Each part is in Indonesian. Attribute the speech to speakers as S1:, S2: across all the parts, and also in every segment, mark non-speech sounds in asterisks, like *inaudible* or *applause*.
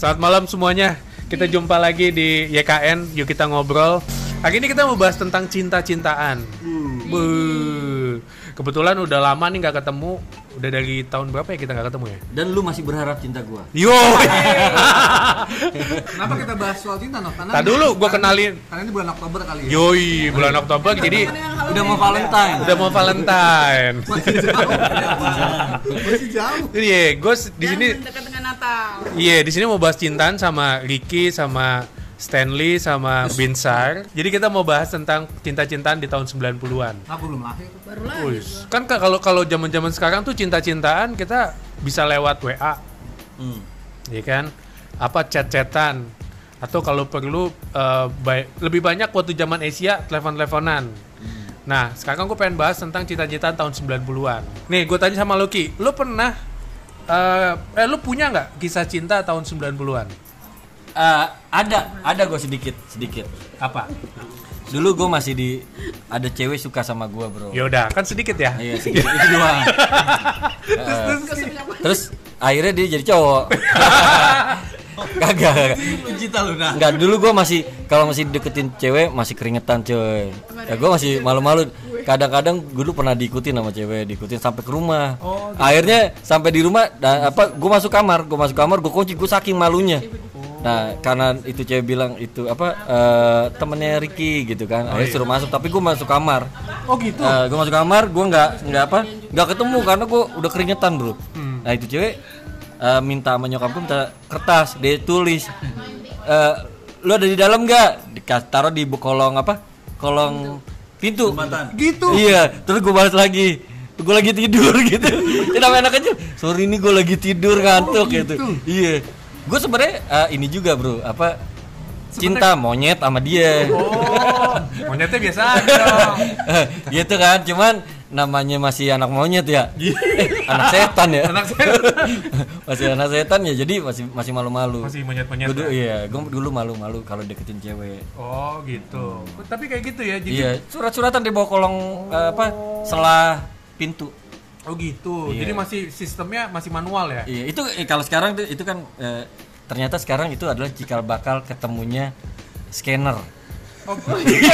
S1: Selamat malam semuanya. Kita jumpa lagi di YKN. Yuk kita ngobrol. Hari ini kita mau bahas tentang cinta-cintaan. Buh. Kebetulan udah lama nih nggak ketemu. Udah dari tahun berapa ya kita nggak ketemu ya?
S2: Dan lu masih berharap cinta gua.
S1: Yo. *laughs*
S3: Kenapa kita bahas soal cinta, Nov? Karena
S1: Tadi dulu gua kenalin.
S3: Karena ini bulan Oktober kali ya.
S1: Yoi, bulan Oktober jadi
S2: Udah mau Valentine.
S1: udah mau Valentine. *laughs*
S3: Masih jauh. Masih jauh.
S1: Iya, gue di sini
S4: dekat dengan Natal.
S1: Iya, di sini mau bahas cintaan sama Ricky sama Stanley sama Binsar. Jadi kita mau bahas tentang cinta-cintaan di tahun 90-an.
S3: Aku belum lahir.
S4: Baru lah.
S1: Wis. Kan ka- kalau kalau zaman-zaman sekarang tuh cinta-cintaan kita bisa lewat WA,
S2: Hmm.
S1: ya kan? Apa chat-chatan atau kalau perlu eh, baik- lebih banyak waktu zaman Asia telepon-teleponan. Nah, sekarang gue pengen bahas tentang cinta-cintaan tahun 90-an. Nih, gue tanya sama Loki, lu pernah eh, eh lu punya nggak kisah cinta tahun 90-an?
S2: Eh, ada, ada gua sedikit, sedikit.
S1: Apa?
S2: Dulu gua masih di ada cewek suka sama gua, Bro.
S1: Ya udah, kan sedikit ya.
S2: Iya, sedikit itu doang. *laughs* Eh, terus akhirnya dia jadi cowok. *laughs* Kagak, kagak.
S3: Cinta lu nah.
S2: Enggak, dulu gua masih kalau masih deketin cewek masih keringetan, coy. Ya gua masih malu-malu. Kadang-kadang gue dulu pernah diikutin sama cewek, diikutin sampai ke rumah. Akhirnya sampai di rumah dan apa gua masuk kamar, gua masuk kamar, gua kunci, gua saking malunya. Nah, karena itu cewek bilang itu apa eh, temennya Ricky gitu kan. Akhirnya suruh masuk, tapi gua masuk kamar.
S1: Oh gitu.
S2: Nah, gue masuk kamar, gue nggak nggak apa, nggak ketemu karena gue udah keringetan bro.
S1: Hmm.
S2: Nah itu cewek eh, minta sama nyokap gue minta kertas, dia tulis, eh, lu ada di dalam nggak? Dikas taruh di kolong apa? Kolong pintu.
S3: Gitu.
S2: Iya, terus gue balas lagi. Gue lagi tidur *laughs* gitu. Kenapa enak aja? Sorry ini gue lagi tidur ngantuk gitu. Iya. Gue sebenarnya eh, ini juga bro, apa? Cinta monyet sama dia.
S1: Oh, monyetnya biasa aja dong.
S2: gitu kan cuman namanya masih anak monyet ya Eh, anak setan ya
S1: Anak setan.
S2: masih anak setan ya jadi masih masih malu-malu
S1: Masih monyet-monyet.
S2: Dulu-
S1: ya?
S2: iya gue dulu malu-malu kalau deketin cewek
S1: Oh gitu. Tapi kayak gitu ya. Jadi
S2: iya surat-suratan di bawah kolong eh, apa selah pintu
S1: Oh gitu.
S2: Iya.
S1: Jadi masih sistemnya masih manual ya.
S2: iya itu eh, kalau sekarang itu kan eh, ternyata sekarang itu adalah cikal bakal ketemunya scanner
S1: Oh, *laughs* iya.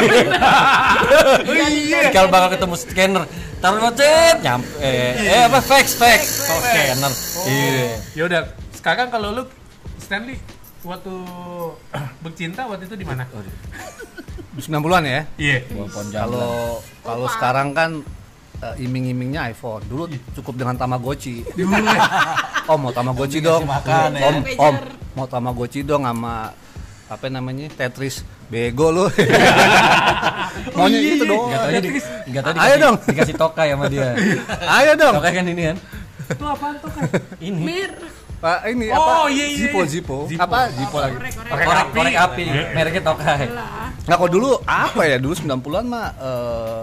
S2: cikal bakal ketemu scanner taruh macet nyampe eh, eh apa fax fax oh, scanner iya
S1: Ya udah. Sekarang kalau lu Stanley waktu bercinta waktu itu di mana?
S3: 90-an ya.
S1: Iya.
S3: Kalau kalau sekarang kan eh, iming-imingnya iPhone. Dulu cukup dengan Tamagotchi. Om mau Tamagotchi dong. Om, om mau Tamagotchi dong sama apa namanya Tetris bego lu *laughs* *laughs* maunya gitu dong
S2: Enggak tahu di, enggak tahu
S3: Ayo
S2: dikasih,
S3: dong. *laughs*
S2: dikasih tokai sama dia.
S3: ayo dong
S2: Tokai kan ini kan.
S1: Itu apaan tuh kan?
S2: Ini.
S4: Mir.
S3: Pak ini
S1: Oh,
S3: apa
S1: iya, iya,
S3: Zippo
S1: iya.
S3: Zippo
S1: Zippo.
S3: apa Zippo lagi
S4: Korek, korek.
S1: Korek
S2: Korek,
S1: api.
S2: mereknya tokai.
S3: Nah kalau dulu apa ya dulu 90-an mah eh,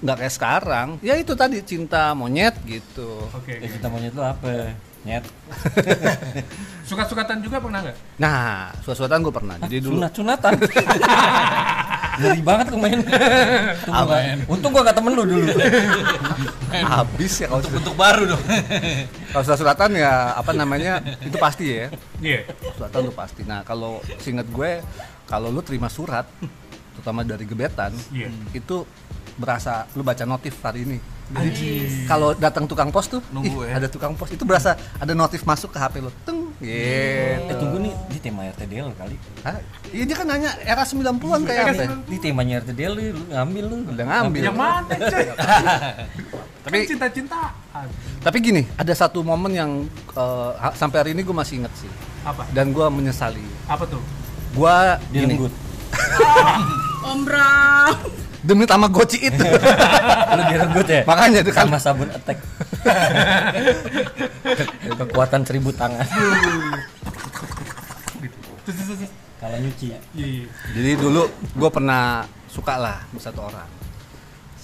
S3: nggak kayak sekarang. Ya itu tadi cinta monyet gitu.
S1: Oke.
S2: Ya kita monyet lu apa? Nyet. *laughs*
S1: Suka-sukatan juga pernah nggak?
S3: Nah, suatu-suatan gue pernah. Jadi dulu
S2: Sunat sunatan. *laughs* Ngeri banget lu main. Untung gua gak temen lu dulu. *laughs*
S3: habis ya kalau
S2: Bentuk baru dong.
S3: kalau suatu-suatan ya apa namanya itu pasti ya.
S1: Iya.
S3: Suatu itu pasti. Nah kalau singet gue kalau lu terima surat terutama dari gebetan
S1: Iya.
S3: itu berasa lu baca notif hari ini. Jadi kalau datang tukang pos tuh,
S2: Nunggu
S3: ih,
S2: ya.
S3: ada tukang pos itu berasa ada notif masuk ke HP lu. Teng.
S2: Eh
S3: Gitu.
S2: tunggu nih, di tema RTDL kali.
S3: Hah? Iya dia kan nanya era 90-an kayak apa?
S2: Di temanya RTDL lu, lu ngambil lu.
S3: Udah ngambil.
S1: Yang mana cuy? *laughs*
S3: Tapi
S1: Kan cinta-cintaan.
S3: tapi gini, ada satu momen yang eh, ha- sampai hari ini gue masih inget sih.
S1: Apa?
S3: Dan gue menyesali.
S1: Apa tuh?
S3: Gue gini,
S2: Direnggut. *laughs*
S4: Om Bram.
S3: Demi Tamagotchi itu. *laughs*
S2: Lu direnggut ya?
S3: Makanya itu kan
S2: sama sabun attack. *laughs* Kekuatan seribu tangan. Kalau nyuci.
S1: Iya, iya.
S3: Jadi dulu gue pernah suka lah sama satu orang.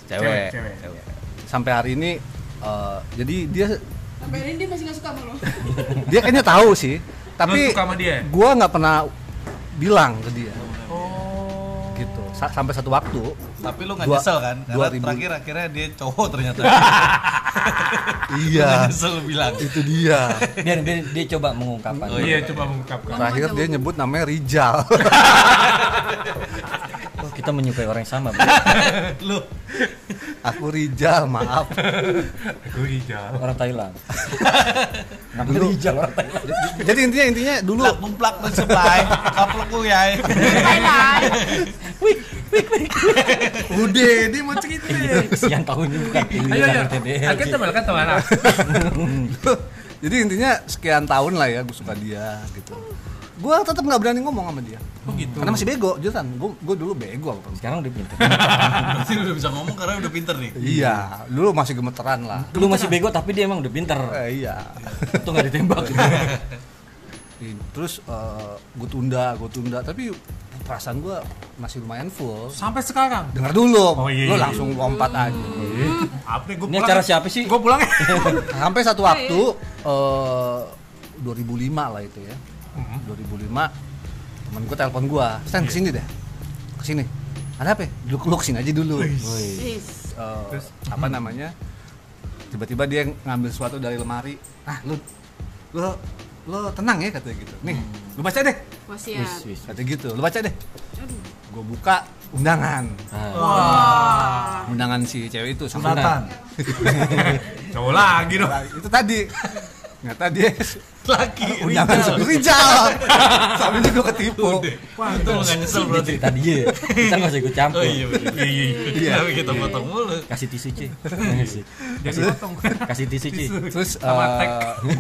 S3: Cewek.
S1: Cewek, cewek.
S3: Sampai hari ini eh, jadi dia
S4: Sampai ini dia masih gak suka sama lo.
S3: dia kayaknya tahu sih, tapi gue nggak pernah bilang ke dia
S1: Oh.
S3: Gitu. Sa- sampai satu waktu
S5: Tapi lu nggak nyesel kan? Karena terakhir akhirnya dia cowok ternyata. *laughs*
S3: iya
S5: Nyesel bilang.
S3: itu dia
S2: Biar, biar dia coba mengungkapkan.
S1: Iya, coba mengungkapkan.
S3: terakhir dia nyebut namanya Rijal *laughs*
S2: Oh, kita menyukai orang yang sama. Bro.
S5: Lu
S3: aku Rijal maaf
S1: Aku hijau.
S2: Orang Thailand. Namanya Rijal orang Thailand. *laughs*
S3: jadi intinya intinya dulu
S5: plak bumplak mun sepai. Kaplok ku ya.
S4: Thailand.
S1: Udah, dia mau cerita.
S2: Kesian tahun ini bukan ini
S1: Ayo, ayo.
S2: RTD.
S1: Akhirnya teman kan teman *laughs*
S3: jadi intinya sekian tahun lah ya gue suka dia gitu gue tetap nggak berani ngomong sama dia
S1: Oh gitu.
S3: karena masih bego jurusan gue gue dulu bego apa
S2: Sekarang udah pintar.
S5: Berarti *laughs* udah bisa ngomong karena udah pinter nih.
S3: iya dulu masih gemeteran lah
S2: Lu masih bego tapi dia emang udah pintar.
S3: eh, iya *laughs*
S2: Itu nggak ditembak. *laughs*
S3: terus gue tunda gue tunda tapi perasaan gue masih lumayan full
S1: Sampai sekarang.
S3: dengar dulu
S1: Oh, iya,
S3: lo
S1: iya.
S3: langsung lompat aja
S1: Apa gue
S2: Ini acara siapa sih?
S1: Gue pulang ya.
S3: sampai satu waktu eh 2005 lah itu ya 2005 temen gue telepon gue Stan ke sini deh ke sini ada apa ya? lu, lu ke sini aja dulu
S2: Woi.
S4: Is.
S3: Eh, apa namanya tiba-tiba dia ngambil sesuatu dari lemari ah lu lu lu tenang ya katanya gitu nih lu baca deh
S4: Wasiat.
S2: Wis, wis.
S3: katanya gitu lu baca deh gue buka undangan
S2: Ah,
S4: Wah.
S3: undangan si cewek itu sama
S5: Sunatan.
S1: Cowok lagi dong.
S3: Itu tadi *laughs* ternyata dia *laughs*
S5: Lagi.
S3: undangan
S5: Rijal.
S3: suku Rijal sampai gue ketipu
S5: Wah, itu nggak nyesel berarti.
S2: cerita dia. Kita nggak usah ikut campur.
S5: Oh iya. Iya iya.
S3: Iya.
S5: Tapi kita potong mulu.
S2: Kasih tisu cuy. Iya sih.
S1: Jadi potong.
S2: Kasih tisu cuy.
S3: terus
S1: Sama tek.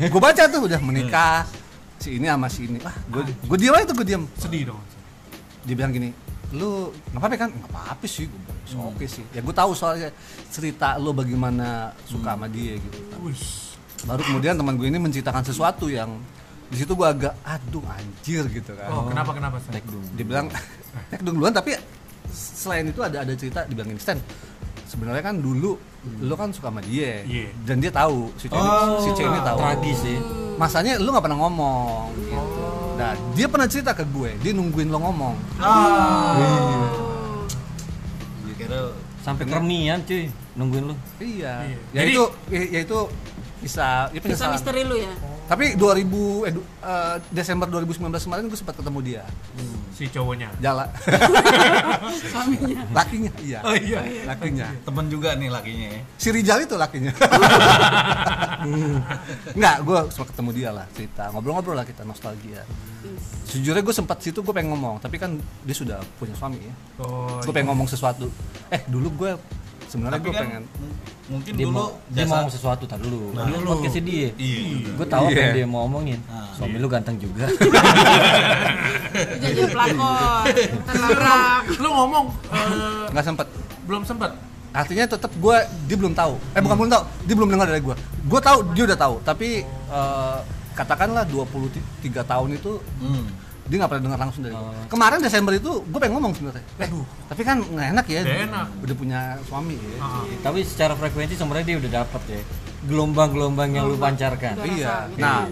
S3: gue baca tuh udah menikah si ini sama si ini ah gue gue diam aja tuh gue diam
S1: Sedih dong.
S3: dia bilang gini lu nggak apa-apa kan nggak apa-apa sih gue bilang, "So, oke sih ya gue tahu soalnya cerita lu bagaimana suka sama dia gitu kan. Baru kemudian teman gue ini menceritakan sesuatu yang di situ gue agak aduh anjir gitu kan
S1: Oh, kenapa kenapa? Stan?
S3: dia bilang *laughs* tek duluan tapi selain itu ada ada cerita dibilangin Stan sebenarnya kan dulu lu kan suka sama dia
S1: Iya.
S3: dan dia tahu si cewek
S5: Oh,
S3: si cewek ini tahu
S2: Tragis sih.
S3: masanya lu nggak pernah ngomong gitu. nah dia pernah cerita ke gue dia nungguin lo ngomong
S5: Gue kira
S2: Sampai kermian cuy nungguin lu.
S3: iya,
S1: Iya.
S3: ya
S1: Jadi-
S3: itu ya itu bisa ya
S4: Bisa misteri lu ya.
S3: tapi 2000 eh, du- eh, Desember 2019 kemarin gue sempat ketemu dia.
S1: Si cowoknya.
S3: jala. *laughs*
S4: Suaminya.
S3: lakinya iya.
S1: Oh iya.
S3: lakinya.
S5: Temen juga nih lakinya ya.
S3: si Rijal itu lakinya. *laughs* Enggak, gue sempat ketemu dia lah cerita. Ngobrol-ngobrol lah kita nostalgia. Sejujurnya gue sempat situ gue pengen ngomong. Tapi kan dia sudah punya suami ya.
S1: Oh.
S3: gue pengen ngomong sesuatu. Eh dulu gue sebenarnya gue
S5: kan
S3: pengen
S5: mungkin
S2: Dia
S5: dulu
S2: mau dia mau ngomong sesuatu tar dulu. Nah,
S1: Dulu.
S2: podcastnya dia.
S5: Iya. juga.
S2: Gue tahu apa
S3: Iya.
S2: yang dia mau omongin.
S5: Ah.
S2: Suami lu ganteng juga. *laughs*
S4: Pelakon. Terlabrak.
S1: Lu ngomong eh,
S3: nggak sempet
S1: belum sempat.
S3: artinya tetap gue dia belum tahu eh bukan belum tahu dia belum dengar dari gue gue tahu dia udah tahu tapi eh, katakanlah 23 tahun itu
S5: Hmm.
S3: Dia nggak pernah dengar langsung dari gue
S2: Oh.
S3: kemarin Desember itu gue pengen ngomong sebenarnya. Eh tapi kan nggak enak ya.
S1: Nggak enak.
S3: udah punya suami ya.
S1: Ah.
S2: Tapi secara frekuensi sebenarnya dia udah dapet ya. Gelombang-gelombang yang lu pancarkan.
S3: Iya.
S4: rasa.
S3: Nah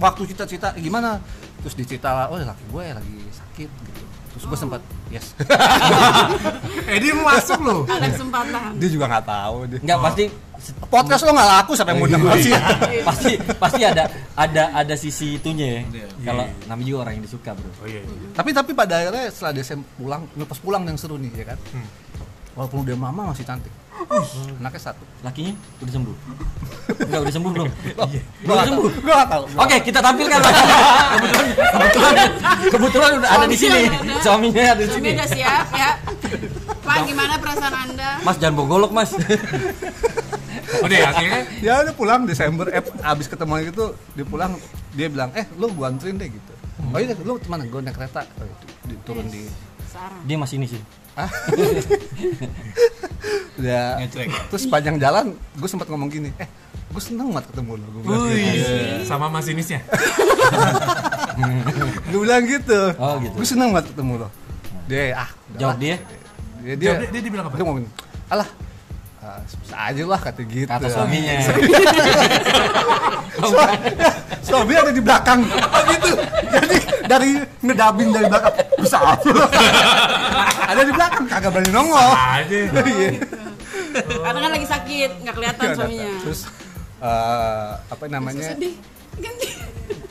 S3: waktu cita-cita gimana? Terus dicerita oh laki gue lagi sakit gitu. Terus gue sempat yes *laughs*
S1: Eh dia mau masuk lu.
S4: Ada kesempatan.
S3: dia juga nggak tahu dia
S2: Enggak pasti
S3: podcast lo nggak laku sampai mau denger sih *laughs*
S2: pasti pasti ada ada ada sisi itunya ya. Kalau namanya juga orang yang disuka, Bro.
S1: Oh iya. iya.
S3: tapi tapi pada akhirnya setelah Desember pulang pas pulang yang seru nih ya kan
S1: Hmm.
S3: walaupun udah mama masih cantik anaknya satu
S2: Lakinya udah sembuh. Enggak udah sembuh belum?
S3: Iya.
S2: Belum udah sembuh.
S3: gue nggak tahu
S2: Oke, kita tampilkan kebetulan kebetulan kebetulan udah ada di sini.
S4: Suaminya
S2: ada di sini.
S4: udah siap ya. Pak gimana perasaan anda?
S2: Mas jangan bogolok, Mas.
S1: Udah ya, akhirnya
S3: ya udah pulang Desember eh abis ketemu gitu dia pulang dia bilang eh lu gua anterin deh gitu oh iya lu mana gue naik kereta oh, di- turun di.
S2: Dia masih ini sih. *laughs*
S3: udah
S5: Ngecek.
S3: terus sepanjang jalan gue sempat ngomong gini eh gue seneng banget ketemu lu gue bilang, gitu.
S1: sama masinisnya. *laughs*
S3: Gua bilang gitu
S2: Oh, gitu.
S3: gue seneng banget ketemu lo dia ah udahlah.
S2: Jawab dia?
S3: dia dia,
S1: Jawab dia, dia bilang apa?
S3: dia ngomong alah ah, bisa aja lah kata gitu
S2: Kata suaminya. *laughs*
S3: Suami, suami ada di belakang oh gitu jadi dari ngedabing dari belakang bisa apa ada di belakang kagak berani nongol
S1: Aja. *laughs*
S3: Iya.
S4: Karena kan lagi sakit, nggak kelihatan suaminya.
S3: terus eh, apa namanya
S4: Sedih. Ganti.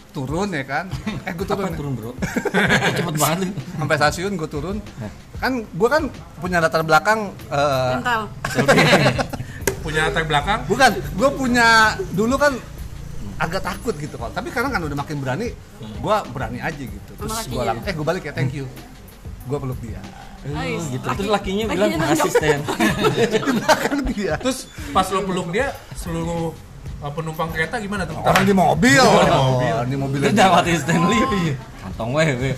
S3: turun ya kan eh gue turun, ya.
S2: turun bro? *laughs* Cepet banget
S3: sampai stasiun gue turun kan gue kan punya latar belakang eh,
S4: Mental.
S1: Punya latar belakang.
S3: bukan gue punya dulu kan agak takut gitu kok tapi sekarang kan udah makin berani gue berani aja gitu terus gue lang eh gue balik ya thank you gue peluk dia
S4: Ais.
S2: Oh, gitu.
S4: Laki-
S2: Terus lakinya bilang *laughs*
S3: di belakang dia
S1: Terus pas lo peluk dia seluruh uh, penumpang kereta gimana tuh?
S3: orang di mobil oh, di mobil
S2: Terus dawatin Stanley. Kantong weh. weh.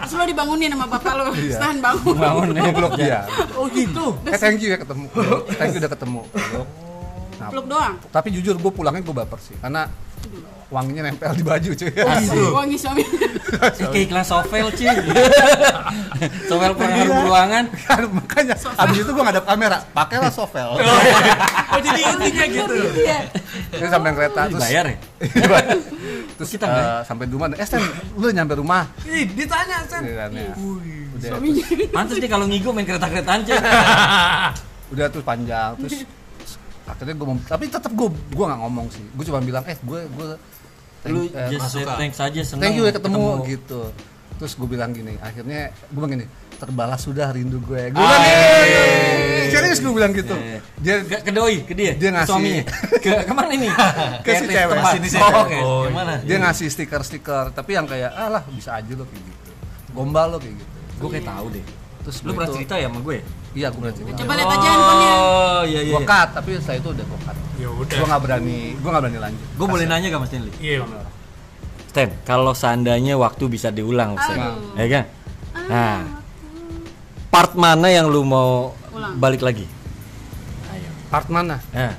S4: Terus lo dibangunin sama bapak lo.
S3: Iya.
S4: Stan bangun.
S2: Bangun
S3: gue peluk dia
S1: Oh gitu.
S3: eh thank you ya ketemu thank you udah ketemu Peluk. *laughs* Nah,
S4: Peluk doang.
S3: tapi jujur gue pulangnya gue baper sih karena wanginya nempel di baju cuy
S4: Wangi suami. *laughs*
S2: Kayak iklan Sovel cuy. *laughs* Sovel pengaruh ruangan.
S3: kan makanya abis itu gue ngadap kamera pakailah sovel
S1: Oh jadi intinya gitu.
S4: Iya.
S3: terus sampai kereta terus
S2: Dibayar ya?
S3: terus
S2: Kita
S3: eh, sampai di rumah eh Stan lu nyampe rumah
S1: Ih, ditanya Sen.
S3: Gitu kan, ya. udah
S4: Suaminya.
S2: Pantes nih kalau ngigo main kereta-keretaan cuy.
S3: udah terus panjang terus *laughs* akhirnya gue tapi tetap gue gue nggak ngomong sih gue cuma bilang eh gue gue
S2: Lu
S3: eh,
S2: just
S5: suka.
S2: thanks aja seneng.
S3: thank you ya ketemu, gitu terus gue bilang gini akhirnya gue bilang gini terbalas sudah rindu gue gue bilang "Eh, serius gue bilang gitu
S2: Eh.
S3: dia
S2: Ke, ke doi, ke dia,
S3: Dia
S2: ke
S3: ngasih.
S2: suaminya. *laughs* Ke ke mana ini?
S3: Ke si cewek.
S5: Sini sih.
S2: Oh, oke.
S5: Oh, Gimana?
S3: dia ngasih stiker-stiker tapi yang kayak alah bisa aja lo kayak gitu gombal lo kayak gitu
S2: Gue kayak tahu deh.
S3: terus
S2: Lu pernah cerita ya sama gue?
S3: Iya gue pernah cerita
S4: Coba lihat aja handphonenya.
S2: Oh, iya iya.
S3: gue cut tapi setelah itu udah gue cut
S1: Ya udah.
S3: gue nggak berani gue nggak berani lanjut
S2: Gue boleh nanya gak Mas Stanley?
S1: Iya.
S2: Stan, kalau seandainya waktu bisa diulang, Stan,
S4: Aduh.
S2: ya kan? Nah, part mana yang lu mau
S4: Ulang.
S2: balik lagi? Ayo.
S3: part mana
S2: Nah,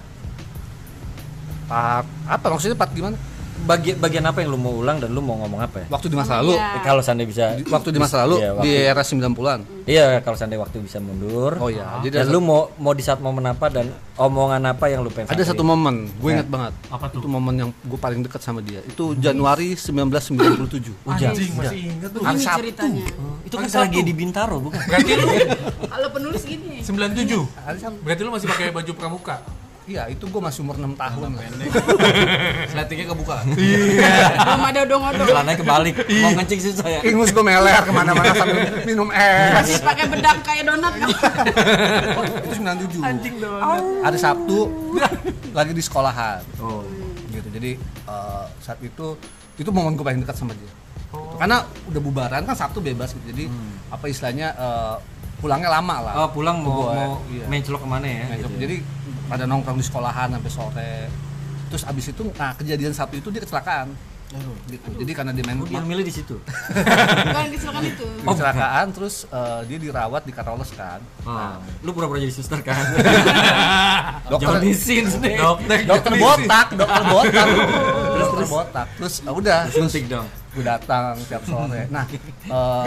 S3: part apa maksudnya part gimana
S2: bagian bagian apa yang lu mau ulang dan lu mau ngomong apa ya?
S3: waktu di masa lalu.
S2: Eh, Kalau seandainya bisa
S3: Di- waktu di masa lalu
S2: Iya,
S3: di era 90-an
S2: Iya, kalau seandainya waktu bisa mundur.
S3: Oh iya, jadi
S2: dan lu mau mau di saat momen apa dan omongan apa yang lu pengen
S3: ada satu momen gue
S2: Ya.
S3: ingat banget
S1: Apa tuh?
S3: itu momen yang gue paling dekat sama dia itu Januari 1997
S2: Hujan.
S1: Anjing masih inget tuh.
S4: Ini
S3: Sabtu.
S4: ceritanya.
S2: Itu kan
S1: Sabtu.
S2: tragedi Bintaro, bukan?
S1: Berarti lu *laughs*
S4: Kalau penulis gini.
S1: 97.
S3: Hari Sabtu.
S1: Berarti lu masih pakai baju pramuka.
S3: Iya itu gue masih umur 6 tahun *laughs*
S5: Sletingnya kebuka.
S4: Belum ada odong-odong.
S2: Celananya kebalik. Mau kencing susah ya.
S3: ingus gue meler ke mana-mana sambil minum es
S4: Masih pakai bedak kayak donat kan. *laughs*
S3: itu 97 hari Sabtu lagi di sekolahan
S2: Oh.
S3: gitu jadi eh, saat itu itu momen gue paling dekat sama dia karena udah bubaran kan Sabtu bebas gitu jadi apa istilahnya eh, pulangnya lama lah
S2: Oh, pulang mau
S3: Gua,
S2: mau
S3: iya.
S2: main celok ke mana ya?
S3: Nah,
S2: gitu ya.
S3: jadi pada nongkrong di sekolahan sampai sore. Terus abis itu nah kejadian Sabtu itu dia kecelakaan. Gitu. Jadi karena dia main
S2: Oh, dia milih di situ. *laughs*
S4: Bukan kecelakaan itu.
S3: dia kecelakaan terus eh, dia dirawat di Karoles kan.
S2: Oh. Lu pura-pura jadi suster kan? *laughs*
S3: dokter
S2: disin nih. *laughs*
S1: Dokter,
S3: dokter botak dokter botak. Terus terus botak. Terus eh, udah. Terus
S2: Suntik dong.
S3: gue datang tiap sore. Nah eh,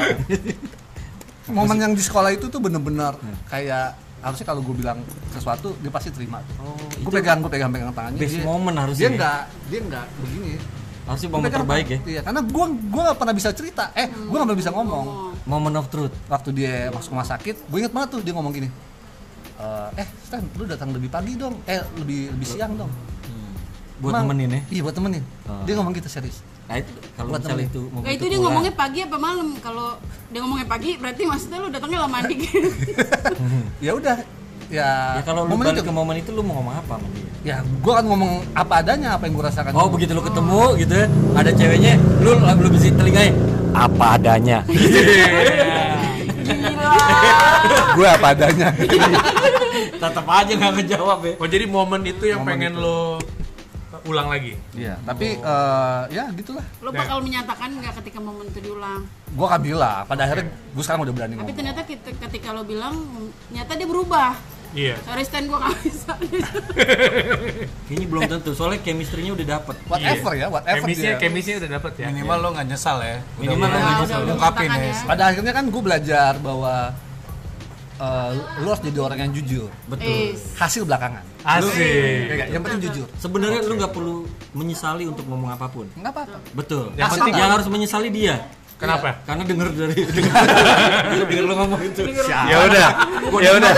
S3: momen yang di sekolah itu tuh bener-bener kayak harusnya kalau gue bilang sesuatu dia pasti terima.
S2: Oh,
S3: gue pegang gue pegang pegang tangannya
S2: best
S3: dia,
S2: moment harusnya
S3: dia
S2: ya?
S3: enggak dia enggak begini.
S2: Harusnya momen terbaik ya.
S3: iya karena gue gue nggak pernah bisa cerita. Eh gue nggak pernah bisa ngomong.
S2: Moment of truth.
S3: waktu dia masuk rumah sakit gue inget banget tuh dia ngomong gini. "Eh, eh Stan lu datang lebih pagi dong. Eh lebih lebih siang dong.
S2: Buat
S3: Emang-
S2: nemenin ya.
S3: iya buat temenin.
S2: Oh.
S3: dia ngomong gitu serius
S2: Nah itu kalau
S3: Buat
S2: misalnya itu momen
S4: Nah itu dia
S2: kurang.
S4: ngomongnya pagi apa malam? Kalau dia ngomongnya pagi berarti maksudnya lu datangnya lama dikit. *laughs*
S3: ya udah ya,
S2: Ya kalau lu
S3: momen
S2: balik
S3: itu
S2: ke momen itu lu mau ngomong apa sama dia?
S3: ya gue kan ngomong apa adanya apa yang gue rasakan
S2: Oh begitu lu ketemu gitu ya, ada ceweknya, lu lu bisa telinganya apa adanya. *laughs*
S3: gue apa adanya
S2: Tetap aja nggak ngejawab ya.
S1: Oh jadi momen itu yang
S3: Momen
S1: pengen
S3: itu.
S1: lo ulang lagi.
S3: iya tapi eh, ya gitulah
S4: Lu bakal menyatakan nggak ketika momen itu diulang?
S3: gue kan bilang pada akhirnya gue sekarang udah berani
S4: Tapi
S3: ngomong
S4: ternyata ketika, ketika lo bilang, nyata dia berubah.
S1: Iya.
S4: Sorry Stan gue gak bisa. *laughs*
S2: Kayaknya belum tentu, soalnya chemistry-nya udah dapet.
S3: whatever ya whatever
S1: Chemistry,
S3: dia
S1: chemistry udah dapet ya.
S5: Minimal lo nggak nyesal ya.
S2: Minimal lo
S5: udah,
S2: nyesal.
S5: ungkapin ya.
S4: ya.
S3: pada akhirnya kan gue belajar bahwa eh, lu harus jadi orang yang jujur
S2: Betul.
S4: Is.
S3: hasil belakangan
S1: Asik.
S3: Ya nggak? yang penting jujur
S2: Sebenarnya lu nggak perlu menyesali untuk ngomong apa pun.
S3: nggak apa-apa
S2: Betul.
S1: Yang penting-
S2: yang harus menyesali dia.
S1: Kenapa?
S2: Karena denger dari *laughs* denger lu ngomong itu.
S1: Ya udah. Ya udah.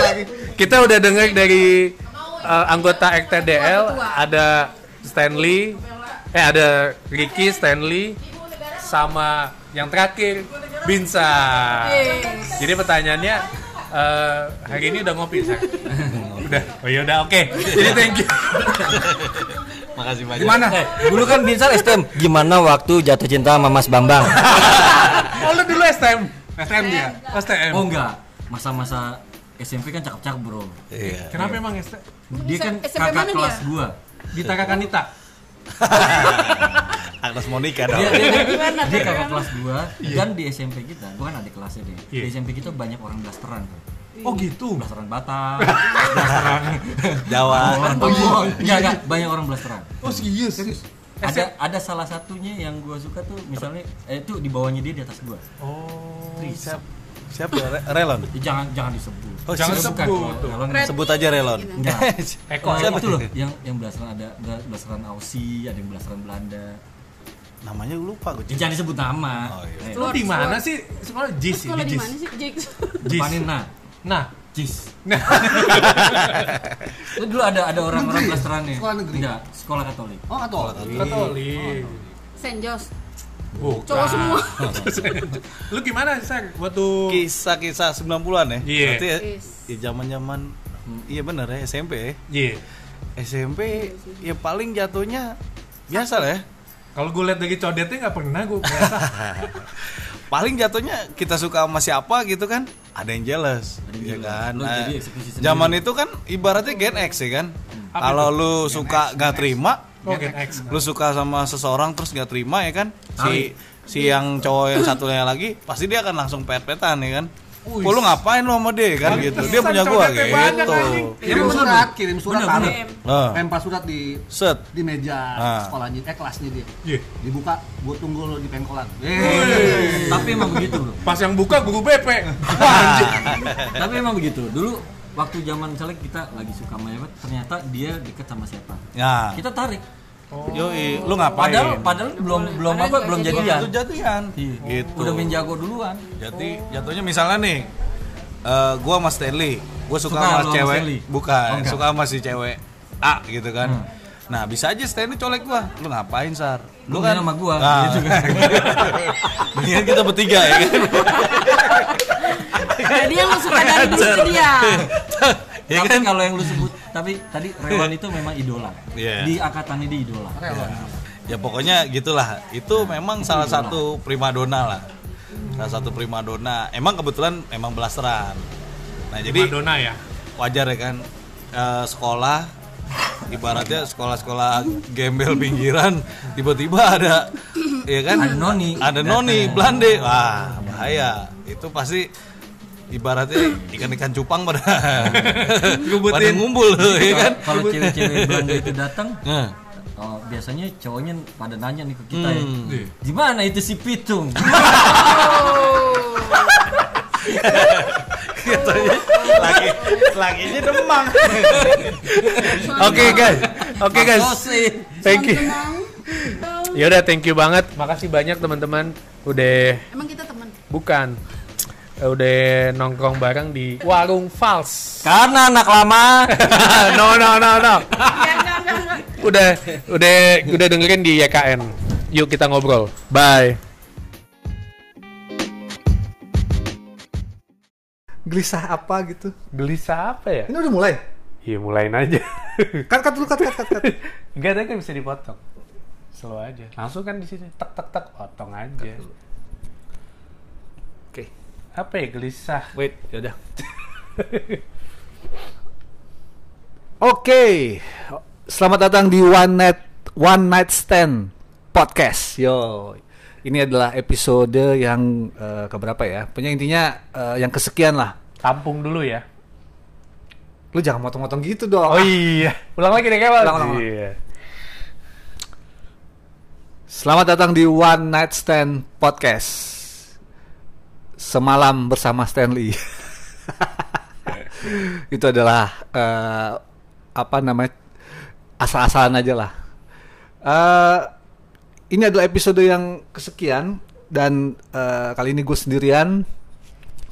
S1: kita udah dengar dari uh, anggota RTDL ada Stanley, eh ada Ricky, Stanley, sama yang terakhir Binsa. Jadi pertanyaannya eh, hari ini udah ngopi, Sak? *laughs* udah. Oh ya udah, oke. Jadi thank you. *laughs*
S5: Makasih banyak.
S3: Gimana?
S2: Eh, dulu kan Binsar STM. Gimana waktu jatuh cinta sama Mas Bambang? *laughs*
S1: Oh lu dulu STM.
S5: STM dia.
S1: STM.
S2: Oh enggak, masa-masa SMP kan cakep-cakep bro.
S5: Iya.
S1: Kenapa emang STM?
S2: Dia kan kakak kelas
S4: dia?
S2: gua.
S1: Dita Kakanita. *laughs*
S5: Agnes Monica
S2: Dia,
S5: dong.
S2: dia, dia,
S4: Gimana
S2: dia
S4: tuh,
S2: kakak
S4: kan?
S2: kelas gua dan di SMP kita, gua kan adik kelasnya dia.
S1: Iya.
S2: Di SMP kita banyak orang blasteran tuh.
S1: Oh gitu.
S2: Blasteran Batak, *laughs* blasteran
S5: Jawa.
S2: Oh, enggak, enggak, banyak orang blasteran.
S1: Oh serius.
S2: Ada ada salah satunya yang gua suka tuh misalnya eh itu di bawahnya dia di atas gua.
S1: Oh.
S2: Siap.
S5: Siapa? Re- Relon.
S2: Jangan jangan disebut.
S5: Oh,
S1: Jangan sebut.
S4: Red.
S5: Sebut aja Relon.
S2: Enggak.
S1: Eko. *laughs*
S2: Oh,
S5: Siapa
S2: itu
S5: tuh?
S2: loh yang yang blasteran ada blasteran Aussie, ada yang blasteran Belanda.
S5: Namanya lupa gue.
S2: Ya, jangan disebut nama.
S5: Oh, iya.
S1: Lu di mana sih? Sekolah JIS ya?
S4: Sekolah di
S1: JIS.
S4: mana sih, Jake?
S2: depanin nah.
S1: Nah,
S2: Jis. *laughs*
S1: Nah.
S2: Itu dulu ada ada orang-orang blasteran nih.
S3: Sekolah negeri?
S2: Enggak, sekolah Katolik.
S3: Oh, Katolik.
S1: Katolik.
S4: Saint Jos.
S1: Bukan.
S4: Cowok semua. *laughs*
S1: Lu gimana, Sang? Waktu
S5: Kisah-kisah 90-an ya?
S1: Iya.
S5: Berarti ya, ya zaman-zaman iya bener ya SMP ya.
S1: Iya.
S5: SMP ya paling jatuhnya biasa lah ya.
S1: Kalau gue liat dari codetnya nggak pernah gue biasa. *laughs*
S5: Paling jatuhnya kita suka sama siapa gitu kan, ada yang jealous,
S2: Ada yang
S5: ya kan.
S2: Lu
S5: Nah,
S2: jadi
S5: zaman itu kan ibaratnya Gen X ya kan.
S1: Apa
S5: Kalau lu suka gak terima,
S1: Oh, Gen X.
S5: lu suka sama seseorang terus gak terima ya kan,
S2: Tarik.
S5: si si yang cowok yang satunya lagi pasti dia akan langsung pet-petan ya kan.
S1: Wih.
S5: Kok lu ngapain lu sama dia kan gitu. Dia punya gua
S1: banyak,
S5: gitu.
S1: anjing.
S3: Kirim surat, kirim surat taruh.
S5: Nah,
S3: Lempar surat di
S5: set.
S3: di meja
S5: Ah.
S3: sekolahnya, eh kelasnya dia.
S1: Iya.
S3: Dibuka, gua tunggu lo di pengkolan.
S2: Tapi emang begitu, Bro.
S1: Pas yang buka guru BP. *laughs*
S2: Tapi emang begitu. Dulu waktu zaman misalnya kita lagi suka sama ternyata dia deket sama siapa.
S5: Ya.
S2: Kita tarik.
S5: Yoi, lu ngapain?
S2: Padahal padahal belum belum apa belum
S4: jadian.
S5: Itu jadian.
S2: Iya.
S5: Gitu.
S2: Udah main jago duluan.
S5: Jadi jatuhnya misalnya nih, eh gua sama Stanley, gua suka,
S2: Suka
S5: sama cewek,
S2: Stanley?
S5: bukan,
S2: Oh,
S5: suka sama si cewek A gitu kan. Nah bisa aja Stanley colek gua, lu ngapain sar?
S2: Lu kan sama gua,
S5: Nah,
S2: gitu kan. *laughs*
S5: Mendingan kita bertiga ya kan.
S4: Jadi yang lu suka dari dulu dia. *laughs*
S5: ya
S2: tapi
S5: kan?
S2: kalau yang lu sebut tapi tadi Rewan itu memang idola.
S5: Iya.
S2: Di angkatannya dia idola.
S5: Ya pokoknya gitulah. Itu memang salah satu primadona lah. Salah satu primadona. Emang kebetulan emang blasteran. Nah jadi
S1: Madonna ya.
S5: wajar ya kan eh, sekolah ibaratnya sekolah-sekolah gembel pinggiran tiba-tiba ada ya kan
S2: Ada noni.
S5: ada noni Belande wah bahaya itu pasti ibaratnya ikan-ikan cupang pada *laughs* pada ngumpul *laughs* ya kan
S2: Kalau cewek-cewek *laughs* Belanda itu datang,
S5: Nah,
S2: oh, biasanya cowoknya pada nanya nih ke kita ya.
S5: Hmm.
S2: Di mana itu si Pitung?
S5: katanya lagi laginya demang
S1: Oke guys. Oke guys.
S2: Sosis.
S1: Thank you. Ya udah thank you banget. Makasih banyak teman-teman udah
S4: Emang kita teman.
S1: bukan udah nongkrong bareng di warung Fals.
S2: Karena anak lama. *laughs*
S1: no no no no.
S4: Enggak.
S1: Udah udah udah dengerin di YKN. Yuk kita ngobrol. Bye.
S3: Gelisah apa gitu?
S1: Gelisah apa ya?
S3: Ini udah mulai.
S1: Iya mulain aja.
S3: Cut cut dulu cut cut cut. cut.
S1: Enggak ada kan bisa dipotong. Slow aja. Langsung kan di sini tek tek tek potong aja. Apa ya gelisah?
S3: Wait, ya udah. *laughs* Oke. Selamat datang di One Night One Night Stand Podcast. Yo. Ini adalah episode yang eh, keberapa ya? Punya intinya eh, yang kesekian lah.
S1: Tampung dulu ya.
S3: Lu jangan motong-motong gitu dong.
S1: Oh iya. Ulang lagi deh.
S3: Ulang, ulang, ulang.
S1: Iya.
S3: Selamat datang di One Night Stand Podcast. Semalam bersama Stanley. *laughs* Itu adalah eh, apa namanya asal-asalan aja lah. Eh, ini adalah episode yang kesekian dan eh, kali ini gue sendirian.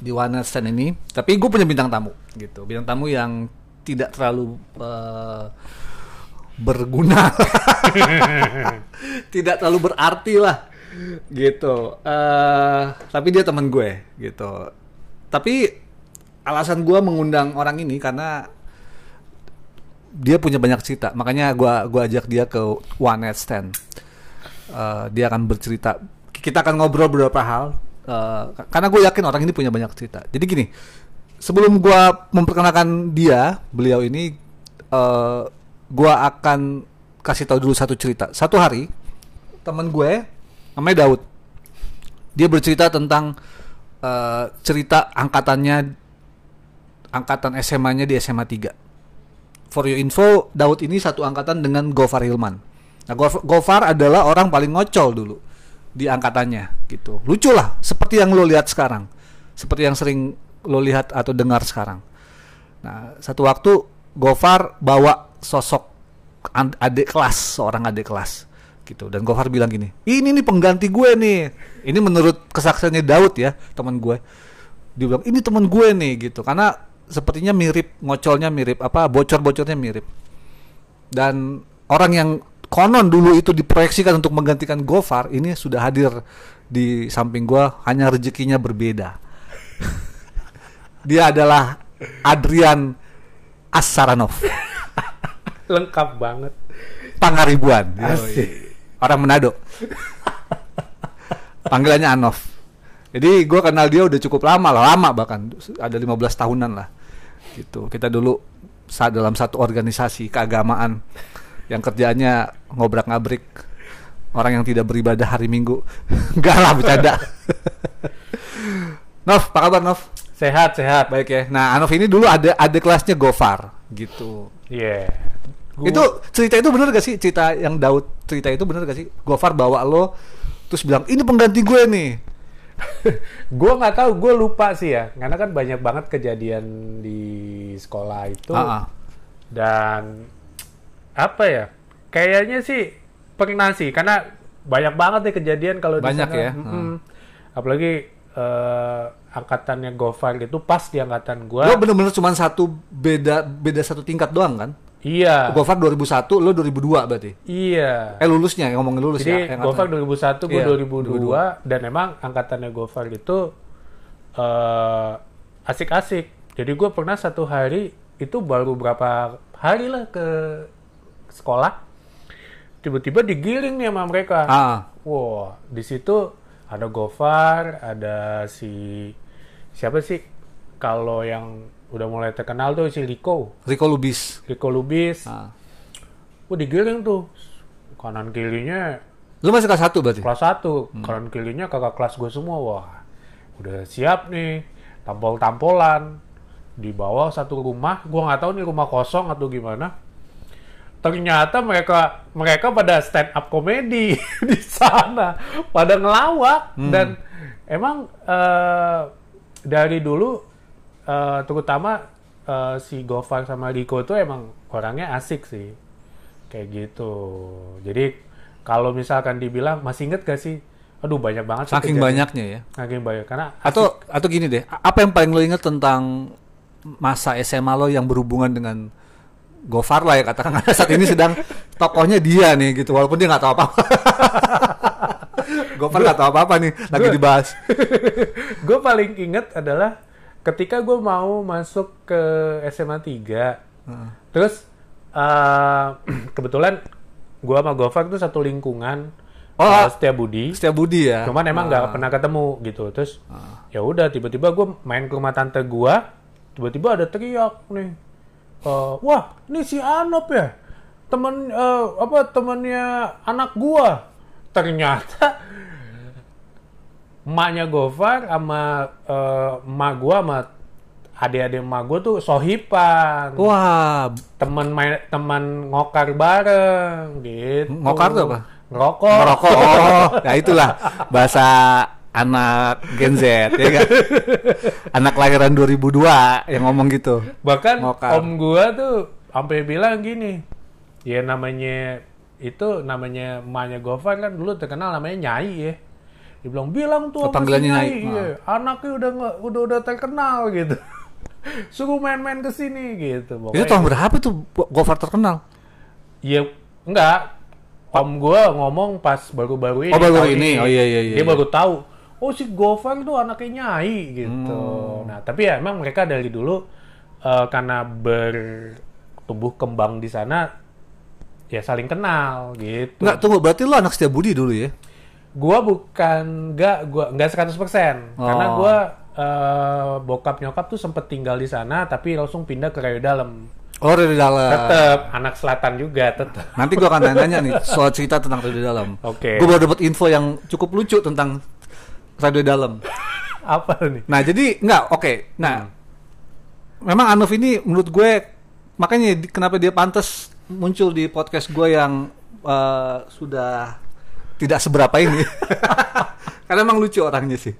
S3: di One Stand ini. Tapi gue punya bintang tamu gitu. Bintang tamu yang tidak terlalu eh, berguna, *laughs* tidak terlalu berarti lah gitu. Eh, tapi dia teman gue gitu. Tapi alasan gue mengundang orang ini karena dia punya banyak cerita. Makanya gua gua ajak dia ke One Night Stand. Eh, dia akan bercerita. Kita akan ngobrol beberapa hal. eh, karena gue yakin orang ini punya banyak cerita. Jadi gini, sebelum gua memperkenalkan dia, beliau ini, eh gua akan kasih tahu dulu satu cerita. Satu hari, temen gue, namanya Daud, dia bercerita tentang eh, cerita angkatannya, angkatan SMA-nya di SMA 3 for your info, Daud ini satu angkatan dengan Gofar Hilman. Nah, Gof- Gofar adalah orang paling ngocol dulu di angkatannya, gitu. Lucu lah, seperti yang lo lihat sekarang, seperti yang sering lo lihat atau dengar sekarang. Nah, satu waktu Gofar bawa sosok adik kelas, seorang adik kelas, gitu. Dan Gofar bilang gini, ini nih pengganti gue nih. Ini menurut kesaksiannya Daud ya, teman gue. Dia bilang ini teman gue nih, gitu. Karena sepertinya mirip ngocolnya mirip apa bocor-bocornya mirip dan orang yang konon dulu itu diproyeksikan untuk menggantikan Gofar ini sudah hadir di samping gua hanya rezekinya berbeda dia adalah Adrian Asaranov *laughs*
S1: Lengkap banget.
S3: Pangaribuan
S1: Asik.
S3: Orang Manado. Panggilannya Anov. Jadi gua kenal dia udah cukup lama lah lama bahkan. Ada 15 tahunan lah. Gitu. Kita dulu saat dalam satu organisasi keagamaan yang kerjaannya ngobrak ngabrik orang yang tidak beribadah hari Minggu. *laughs* Enggak lah bercanda. *laughs* Nov apa kabar Nov?
S1: Sehat, sehat.
S3: baik ya. Nah Anov ini dulu ada ada kelasnya Gofar. Gitu.
S1: Iya.
S3: Itu cerita itu bener gak sih cerita yang Daud cerita itu bener gak sih Gofar bawa lo terus bilang ini pengganti gue nih *laughs*
S1: gue nggak tahu, gue lupa sih ya, karena kan banyak banget kejadian di sekolah itu
S3: Ah, ah.
S1: dan apa ya, kayaknya sih pernah sih, karena banyak banget nih kejadian kalau di
S3: Banyak
S1: sana.
S3: ya?
S1: Mm-mm. Apalagi eh, angkatannya Gofar itu pas di angkatan gue.
S3: lo bener-bener cuma satu beda beda satu tingkat doang kan
S1: Iya,
S3: Gofar 2001 lo 2002 berarti
S1: iya.
S3: eh lulusnya ngomongin lulus
S1: Jadi
S3: ya yang
S1: Gofar
S3: angkatan.
S1: 2001, gue
S3: Iya,
S1: 2002, dan emang angkatannya Gofar itu eh, asik-asik. Jadi gue pernah satu hari itu baru berapa hari lah ke sekolah, tiba-tiba digiring nih sama mereka.
S3: ah
S1: Wah, di situ ada Gofar, ada si siapa sih? Kalau yang udah mulai terkenal tuh si Rico,
S3: Rico Lubis.
S1: Rico Lubis.
S3: ah.
S1: Wah digiring tuh. Kanan kirinya
S3: lo masih kelas satu berarti?
S1: kelas 1 kanan kirinya kakak kelas gue semua. Wah udah siap nih. Tampol-tampolan. Di bawah satu rumah. Gue nggak tahu nih rumah kosong atau gimana. Ternyata mereka mereka pada stand up komedi *laughs* di sana. Pada ngelawak. Dan emang eh, dari dulu eh, terutama eh, si Gofar sama Riko itu emang orangnya asik sih. Kayak gitu. Jadi kalau misalkan dibilang masih inget gak sih? Aduh banyak banget sih
S3: saking
S1: kejadian.
S3: banyaknya ya.
S1: Saking banyak. Karena
S3: atau atau gini deh apa yang paling lo inget tentang masa SMA lo yang berhubungan dengan Gofar lah ya katakan karena saat ini sedang *laughs* tokohnya dia nih gitu. Walaupun dia nggak tahu apa-apa. *laughs* Gofar nggak tahu apa-apa nih lagi
S1: Gua-
S3: dibahas. *laughs*
S1: Gue paling inget adalah ketika gue mau masuk ke SMA 3 terus eh, *clears throat* kebetulan gue sama Gofar tuh satu lingkungan.
S3: Oh.
S1: uh, Setia Budi.
S3: Setia Budi ya?
S1: Cuman emang nggak pernah ketemu gitu. Terus ya udah tiba-tiba gue main ke rumah tante gue tiba-tiba ada teriak nih. Eh, wah ini si Anop ya? Temen eh, apa temennya anak gua. Ternyata emaknya Gofar sama eh, emak gua sama adik-adik emak gua tuh sohipan.
S3: Wah.
S1: Teman main teman ngokar bareng gitu.
S3: Ngokar tuh apa?
S1: ngerokok.
S3: Merokok *laughs* oh ya itulah bahasa anak Gen Z ya kan? Anak lahiran 2002 yang ngomong gitu.
S1: Bahkan
S3: Ngokar.
S1: om gua tuh sampai bilang gini ya namanya itu namanya emaknya Gofar kan dulu terkenal namanya Nyai ya dia bilang bilang tuh
S3: panggilannya
S1: Nyai,
S3: Nyai.
S1: iya, anaknya udah nggak udah udah terkenal gitu *laughs* suruh main-main ke sini gitu
S3: Itu
S1: Pokoknya-
S3: tahun berapa tuh Gofar terkenal?
S1: Iya, enggak. Om gue ngomong pas baru-baru ini.
S3: Oh, baru-baru
S1: tahun
S3: ini. Oh, iya, iya, iya,
S1: Dia
S3: iya.
S1: baru tahu. Oh si Gofar tuh anaknya Nyai gitu.
S3: Hmm.
S1: Nah tapi ya emang mereka dari dulu eh, karena bertumbuh kembang di sana ya saling kenal gitu.
S3: Enggak, tunggu berarti lu anak setia budi dulu ya?
S1: Gua bukan enggak gua enggak 100% karena
S3: Oh.
S1: gua eh, bokap nyokap tuh sempet tinggal di sana tapi langsung pindah ke Rayo Dalam.
S3: Oh, dari dalam.
S1: Tetep anak selatan juga tetep.
S3: Nanti gua akan nanya-nanya nih soal cerita tentang radio dalam.
S1: Oke.
S3: Gue baru dapat info yang cukup lucu tentang radio dalam.
S1: Apa nih?
S3: Nah, jadi enggak, oke. Nah, memang Anuf ini menurut gue makanya kenapa dia pantas muncul di podcast gue yang eh, sudah tidak seberapa ini. *laughs* Karena emang lucu orangnya sih.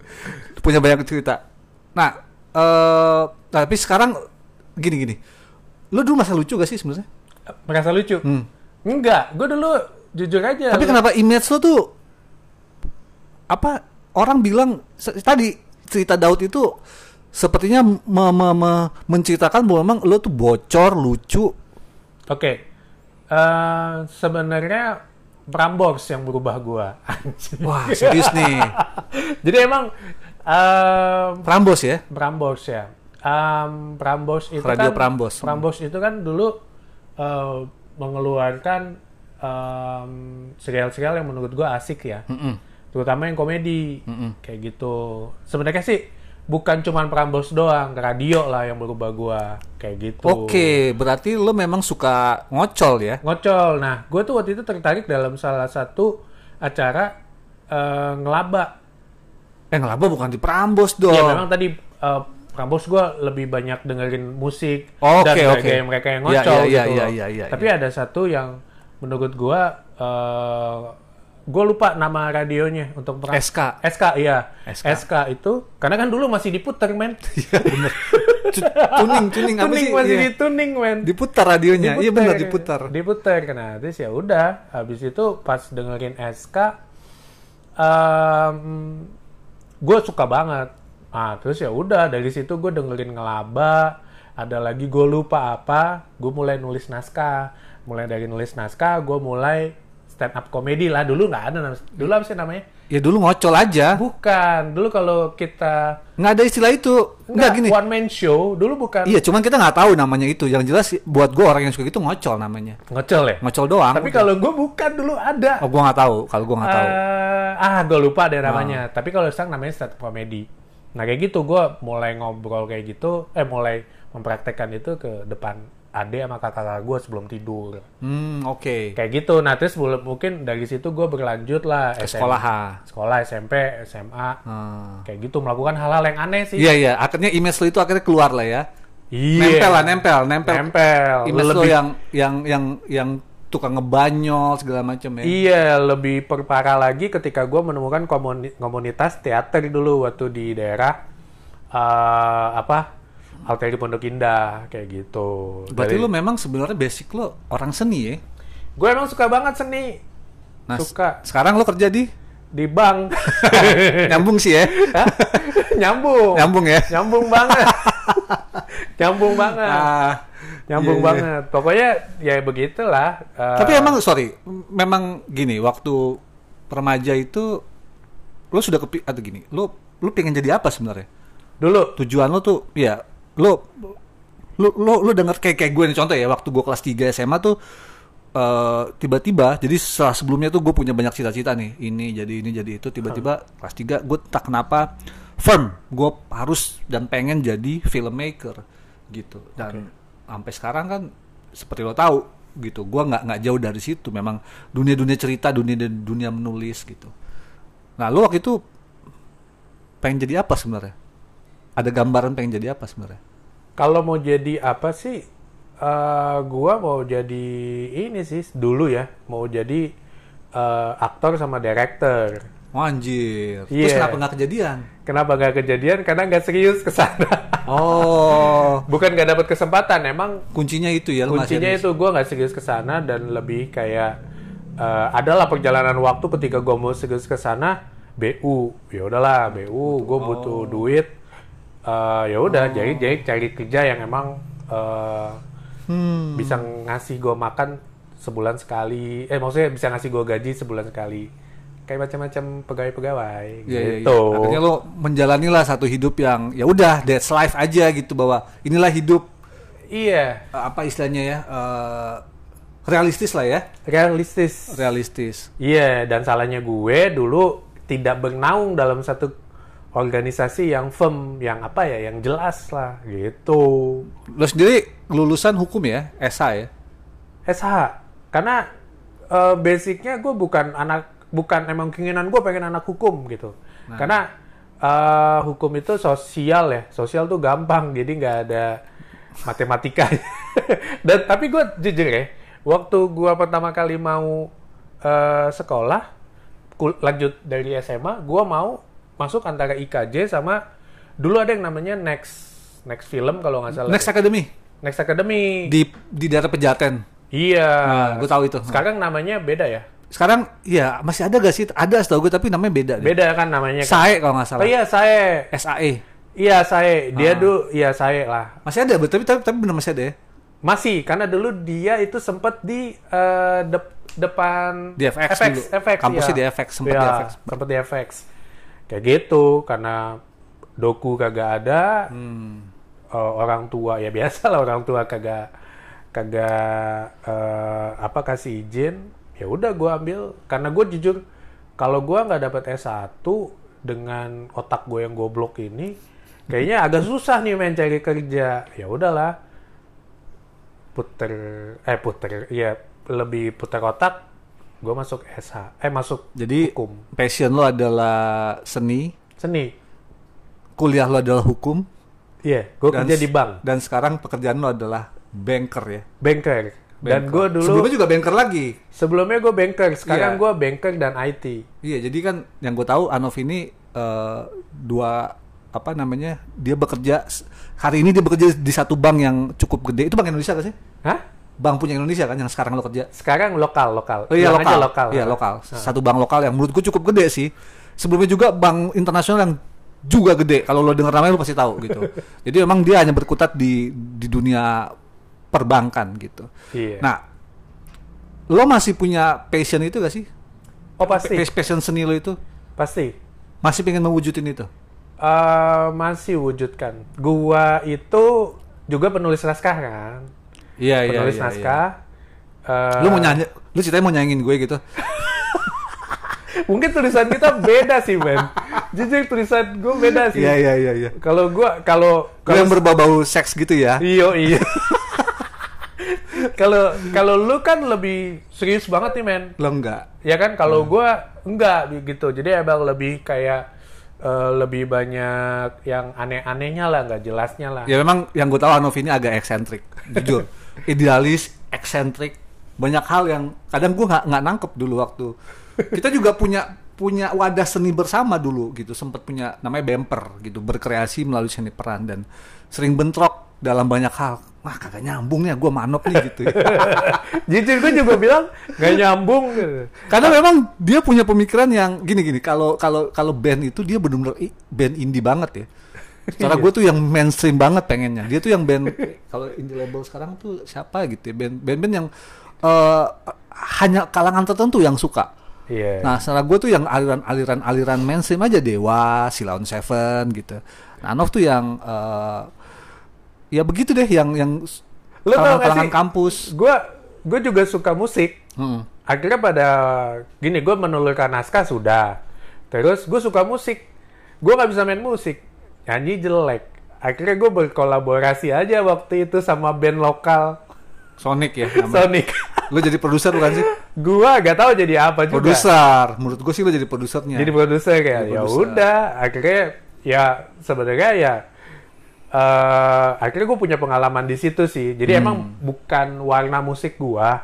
S3: Punya banyak cerita. Nah, eh tapi sekarang gini gini. Lu dulu masa lucu gak sih sebenarnya?
S1: merasa lucu
S3: Hmm.
S1: enggak gue dulu jujur aja
S3: Tapi kenapa image lo tuh apa orang bilang tadi cerita Daud itu sepertinya me- me- me- menceritakan bahwa memang lo tuh bocor lucu.
S1: oke Eh, sebenarnya Prambors yang berubah gua. *laughs*
S3: Wah, serius nih. *laughs*
S1: jadi emang em,
S3: Prambos ya?
S1: Prambors ya Em, Prambors itu
S3: Radio
S1: kan
S3: Prambors.
S1: Prambors itu kan dulu eh, mengeluarkan em, serial-serial yang menurut gua asik ya
S3: Mm-mm.
S1: terutama yang komedi
S3: Mm-mm.
S1: kayak gitu sebenarnya sih bukan cuman Prambors doang radio lah yang berubah gua kayak gitu
S3: Oke, berarti lo memang suka ngocol ya?
S1: ngocol nah gue tuh waktu itu tertarik dalam salah satu acara eh, ngelaba
S3: Eh ngelaba bukan di Prambos dong.
S1: ya memang tadi eh, Prambors gue lebih banyak dengerin musik
S3: Oke,
S1: dan
S3: oke.
S1: mereka mereka yang
S3: Iya,
S1: ngocol
S3: iya,
S1: gitu
S3: iya,
S1: loh.
S3: iya, iya,
S1: tapi ada satu yang menurut gue gue lupa nama radionya untuk perang-
S3: SK.
S1: SK iya
S3: SK.
S1: SK. itu karena kan dulu masih diputer men *laughs*
S3: Iya bener. Tu- tuning, tuning apa
S1: tuning
S3: sih?
S1: masih
S3: Iya.
S1: dituning men
S3: Diputar radionya. Iya benar diputar.
S1: diputer nah terus ya udah habis itu pas dengerin SK gue suka banget ah terus ya udah dari situ gue dengerin ngelaba ada lagi gue lupa apa gue mulai nulis naskah mulai dari nulis naskah gue mulai stand up comedy lah dulu nggak ada dulu apa sih namanya
S3: Ya dulu ngocol aja.
S1: bukan dulu kalau kita
S3: Nggak ada istilah itu. Nggak gini.
S1: one man show dulu bukan
S3: Iya, cuman kita nggak tahu namanya itu. Yang jelas buat gue orang yang suka gitu ngocol namanya.
S1: ngecel ya
S3: Ngocol doang.
S1: tapi kalau gue bukan dulu ada
S3: oh gue nggak tahu. Kalau gue nggak tahu.
S1: Eh, ah, gue lupa deh namanya. Tapi kalau sekarang namanya stand up comedy. Nah kayak gitu, gue mulai ngobrol kayak gitu, eh mulai mempraktekkan itu ke depan ade sama kakak gue sebelum tidur.
S3: Hmm, oke.
S1: Kayak gitu. Nah terus mungkin dari situ gue berlanjut lah.
S3: Ke
S1: SM
S3: sekolah.
S1: Sekolah, SMP, SMA.
S3: Hmm.
S1: Kayak gitu, melakukan hal-hal yang aneh sih.
S3: Iya iya, akhirnya image lo itu akhirnya keluar lah ya.
S1: Iya.
S3: Nempel lah, nempel, nempel.
S1: Nempel.
S3: Image lo
S1: Lebih-
S3: yang yang yang yang tukang ngebanyol segala macam ya.
S1: Iya, lebih perparah lagi ketika gue menemukan komuni- komunitas teater dulu waktu di daerah eh, apa Alteri Pondok Indah kayak gitu.
S3: Berarti lo memang sebenarnya basic lo orang seni ya.
S1: gue emang suka banget seni,
S3: Nah,
S1: Suka.
S3: Sekarang lo kerja di
S1: di bank, *laughs*
S3: nyambung sih ya.
S1: Hah? nyambung,
S3: nyambung ya.
S1: nyambung banget, *laughs* nyambung banget,
S3: Ah,
S1: nyambung
S3: iya, iya.
S1: banget. Pokoknya ya begitulah. eh,
S3: Tapi emang sorry, memang gini waktu remaja itu lo sudah kepi atau gini, lo lo pengen jadi apa sebenarnya?
S1: dulu
S3: Tujuan lo tuh ya lo lo lo lo denger kayak kayak gue nih contoh ya waktu gue kelas 3 SMA tuh eh, tiba-tiba jadi setelah sebelumnya tuh gue punya banyak cita-cita nih ini jadi ini jadi itu tiba-tiba kelas 3 gue tak kenapa firm gue harus dan pengen jadi filmmaker gitu. Dan sampai sekarang kan seperti lo tahu gitu gue nggak nggak jauh dari situ memang dunia dunia cerita dunia dunia menulis gitu. Nah lo waktu itu pengen jadi apa sebenarnya ada gambaran pengen jadi apa sebenarnya
S1: Kalau mau jadi apa sih? eh gua mau jadi ini sih dulu ya, mau jadi eh, aktor sama director.
S3: Oh, anjir. Terus
S1: Iya.
S3: kenapa nggak kejadian?
S1: Kenapa gak kejadian? Karena nggak serius ke sana. *laughs*
S3: Oh,
S1: Bukan gak dapet kesempatan, emang
S3: kuncinya itu ya. nggak
S1: kuncinya itu gua nggak serius ke sana dan lebih kayak eh, adalah perjalanan waktu ketika gua mau serius ke sana BU ya udahlah BU gue butuh duit Eh, ya udah jadi jadi cari kerja yang emang eh, bisa ngasih gue makan sebulan sekali. Eh maksudnya bisa ngasih gue gaji sebulan sekali. Kayak macam-macam pegawai-pegawai
S3: Iya, iya,
S1: gitu.
S3: Iya. Akhirnya lo menjalani lah satu hidup yang ya udah that's life aja gitu bahwa inilah hidup.
S1: Iya.
S3: Eh, apa istilahnya ya eh, realistis lah ya.
S1: Realistis.
S3: Realistis.
S1: Iya, dan salahnya gue dulu tidak bernaung dalam satu organisasi yang firm, yang apa ya, yang jelas lah, gitu.
S3: Lo sendiri lulusan hukum ya, SH ya?
S1: SH, karena eh, basicnya gue bukan anak, bukan emang keinginan gue pengen anak hukum gitu. Karena eh, hukum itu sosial ya, sosial tuh gampang, jadi nggak ada matematika. *laughs* dan tapi gue jujur ya, waktu gue pertama kali mau eh, sekolah, lanjut dari SMA, gue mau masuk antara IKJ sama dulu ada yang namanya Next Next Film kalau nggak salah.
S3: Next Academy
S1: Next Academy.
S3: di di daerah Pejaten.
S1: Iya.
S3: Nah, gue tahu itu.
S1: Sekarang namanya beda ya?
S3: Sekarang ya masih ada gak sih? Ada setahu gue tapi namanya beda. deh.
S1: Beda kan namanya. Kan?
S3: Sae kalau nggak salah.
S1: Oh iya, saya.
S3: SAE.
S1: Iya, saya. Dia dulu, iya saya lah.
S3: Masih ada, tapi tapi, tapi benar masih ada ya.
S1: Masih, karena dulu dia itu sempat di eh, dep- depan
S3: Di FX dulu. Kampusnya di FX, sempet
S1: Iya,
S3: di FX.
S1: Sempet di FX. Kayak gitu, karena doku kagak ada,
S3: Hmm.
S1: eh, orang tua ya biasa lah orang tua kagak kagak eh, apa kasih izin ya udah gue ambil karena gue jujur kalau gue nggak dapat S1 dengan otak gue yang goblok ini kayaknya agak susah nih main cari kerja ya udahlah puter eh puter ya lebih puter otak gue masuk SH eh masuk
S3: Jadi
S1: hukum
S3: passion lo adalah seni,
S1: seni
S3: kuliah lo adalah hukum,
S1: iya gue kerja di bank
S3: Dan sekarang pekerjaan lo adalah banker ya.
S1: banker dan
S3: Banker.
S1: gue dulu
S3: sebelumnya juga banker lagi.
S1: Sebelumnya gue banker, sekarang
S3: Iya.
S1: gue banker dan IT.
S3: Iya, jadi kan yang gue tahu Anov ini eh, dua apa namanya dia bekerja hari ini dia bekerja di satu bank yang cukup gede. Itu bank Indonesia kan sih?
S1: Hah?
S3: Bank punya Indonesia kan yang sekarang lo kerja?
S1: Sekarang lokal, lokal.
S3: Oh iya
S1: aja
S3: lokal.
S1: lokal.
S3: Iya lokal. Satu bank lokal yang menurutku cukup gede sih. Sebelumnya juga bank internasional yang juga gede. Kalau lo dengar namanya lo pasti tahu gitu. *laughs* Jadi memang dia hanya berkutat di di dunia perbankan gitu.
S1: Iya.
S3: Nah, lo masih punya passion itu gak sih?
S1: oh pasti,
S3: Pa- Passion seni lo itu
S1: pasti.
S3: masih pengen mewujudin itu?
S1: Eh, masih wujudkan. Gua itu juga penulis naskah kan.
S3: Iya
S1: penulis naskah. Eh,
S3: Lu mau nyanyi, lu ceritanya mau nyanyiin gue gitu? *laughs*
S1: Mungkin tulisan kita beda sih, Ben. Jujur tulisan gue beda sih.
S3: Iya iya iya iya.
S1: Kalau gua kalau
S3: Gue yang berbau-bau seks gitu ya?
S1: Iyo iya. Kalau kalau lu kan lebih serius banget nih, men.
S3: Lo enggak?
S1: Ya kan kalau gua enggak gitu. Jadi emang lebih kayak eh, lebih banyak yang aneh-anehnya lah, nggak jelasnya lah.
S3: Ya memang yang gue tahu Anov ini agak eksentrik, jujur. *laughs* Idealis, eksentrik, banyak hal yang kadang gue nggak nggak nangkep dulu waktu. Kita juga punya punya wadah seni bersama dulu gitu, sempat punya namanya bemper gitu, berkreasi melalui seni peran dan sering bentrok dalam banyak hal. Wah kagak nyambung nih, gue manop nih gitu. *laughs*
S1: Jujur gue juga bilang nggak nyambung.
S3: Karena memang dia punya pemikiran yang gini-gini. Kalau kalau kalau band itu dia benar-benar band indie banget ya. Secara gue tuh yang mainstream banget pengennya. Dia tuh yang band *laughs* kalau indie label sekarang tuh siapa gitu ya. Band band yang eh, hanya kalangan tertentu yang suka.
S1: Iya.
S3: Nah, secara gue tuh yang aliran-aliran aliran mainstream aja Dewa, Silaun Seven gitu. Nah, Anov tuh yang eh, ya begitu deh yang yang
S1: Lu gak
S3: kalangan kampus.
S1: Gue gue juga suka musik.
S3: Mm.
S1: Akhirnya pada gini gue menelurkan naskah sudah. Terus gue suka musik. Gue nggak bisa main musik. Nyanyi jelek. Akhirnya gue berkolaborasi aja waktu itu sama band lokal
S3: Sonic ya namanya.
S1: Sonic.
S3: Lu jadi produser bukan sih?
S1: gua gak tahu jadi apa juga.
S3: Produser. Menurut gue sih lu jadi produsernya.
S1: Jadi produser ya
S3: produser.
S1: udah. Akhirnya ya sebenarnya ya eh akhirnya gue punya pengalaman di situ sih. Jadi
S3: Hmm.
S1: emang bukan warna musik gua,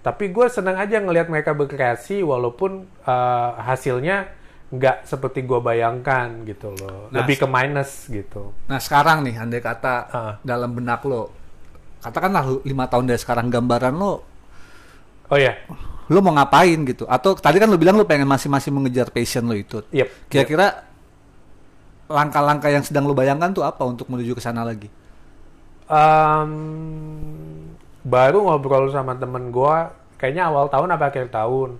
S1: tapi gue senang aja ngelihat mereka berkreasi walaupun eh, hasilnya nggak seperti gua bayangkan gitu loh.
S3: Nah,
S1: Lebih ke minus gitu.
S3: Nah sekarang nih, andai kata
S1: Ah.
S3: dalam benak lo, katakanlah lima tahun dari sekarang gambaran lo
S1: Oh ya,
S3: lo mau ngapain gitu atau tadi kan lo bilang lo pengen masih masih mengejar passion lo itu
S1: Yep,
S3: kira-kira langkah-langkah yang sedang lo bayangkan tuh apa untuk menuju ke sana lagi
S1: Em, baru ngobrol sama temen gua kayaknya awal tahun apa akhir tahun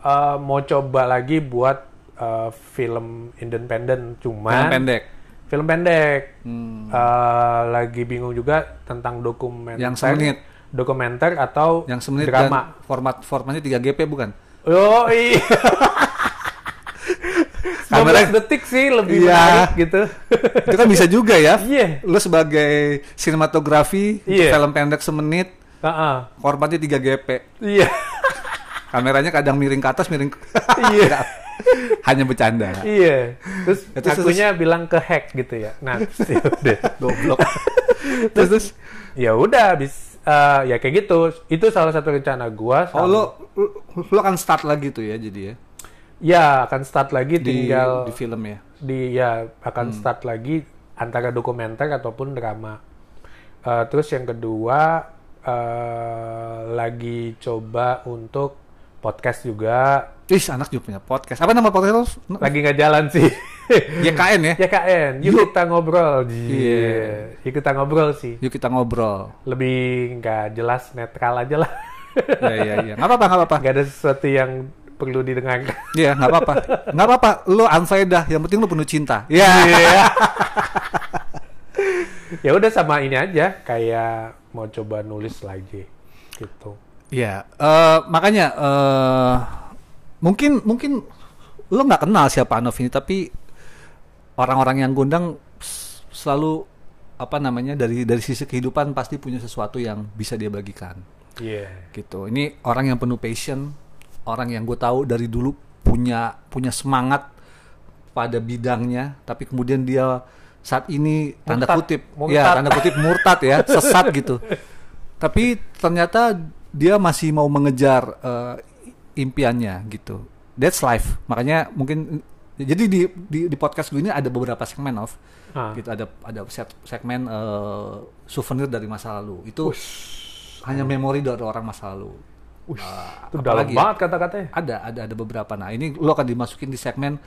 S1: Eh, mau coba lagi buat eh, film independen cuman
S3: Film pendek
S1: film pendek
S3: Hmm.
S1: Eh, lagi bingung juga tentang dokumenter
S3: Yang semenit.
S1: dokumenter atau
S3: yang semenit
S1: drama
S3: dan format formatnya 3 GP bukan
S1: oh iya 15 detik sih lebih
S3: Iya.
S1: menarik gitu
S3: itu kan bisa juga ya
S1: Iya.
S3: lo sebagai sinematografi
S1: Iya.
S3: film pendek semenit
S1: Heeh.
S3: formatnya 3 GP
S1: iya *laughs*
S3: kameranya kadang miring ke atas miring ke *laughs*
S1: Iya.
S3: hanya bercanda
S1: Iya. Terus
S3: Ya, terus-
S1: akunya bilang ke hack gitu ya. Nah, terus *laughs* ya udah.
S3: goblok terus terus
S1: Ya udah habis eh, ya kayak gitu. Itu salah satu rencana gua.
S3: oh
S1: sama-
S3: lo lo- lo akan start lagi tuh ya jadi ya
S1: Ya akan start lagi
S3: di
S1: tinggal
S3: di film ya
S1: di ya akan start lagi antara dokumenter ataupun drama. Eh, terus yang kedua eh, lagi coba untuk podcast juga.
S3: Ih, anak juga punya podcast. Apa nama podcast lo?
S1: Lagi nggak jalan sih.
S3: YKN ya?
S1: YKN, yuk kita ngobrol.
S3: Iya.
S1: Iya. Yuk kita ngobrol sih.
S3: Yuk kita ngobrol.
S1: lebih nggak jelas netral aja lah
S3: Iya, iya, iya. Nggak apa-apa, nggak apa-apa.
S1: nggak ada sesuatu yang perlu didengarkan
S3: Iya, nggak apa-apa. Nggak apa-apa. Lo unfaedah. Yang penting lo penuh cinta. Iya. *laughs*
S1: ya udah sama ini aja kayak mau coba nulis lagi gitu
S3: Iya. Eh, makanya eh mungkin mungkin lo nggak kenal siapa Anov ini, tapi orang-orang yang gondang selalu apa namanya dari dari sisi kehidupan pasti punya sesuatu yang bisa dia bagikan.
S1: iya
S3: gitu. Ini orang yang penuh passion, orang yang gue tahu dari dulu punya punya semangat pada bidangnya, tapi kemudian dia saat ini tanda
S1: Murtad,
S3: kutip,
S1: murtad.
S3: ya tanda kutip murtad ya, sesat gitu. *laughs* Tapi ternyata dia masih mau mengejar eh, impiannya gitu. That's life. Makanya mungkin jadi di di, di podcast gue ini ada beberapa segmen of
S1: Ah.
S3: gitu ada ada set- segmen eh, souvenir dari masa lalu itu hanya memori dari orang masa lalu Nah,
S1: itu dalam
S3: ya?
S1: banget kata-katanya
S3: ada ada ada beberapa nah ini lo akan dimasukin di segmen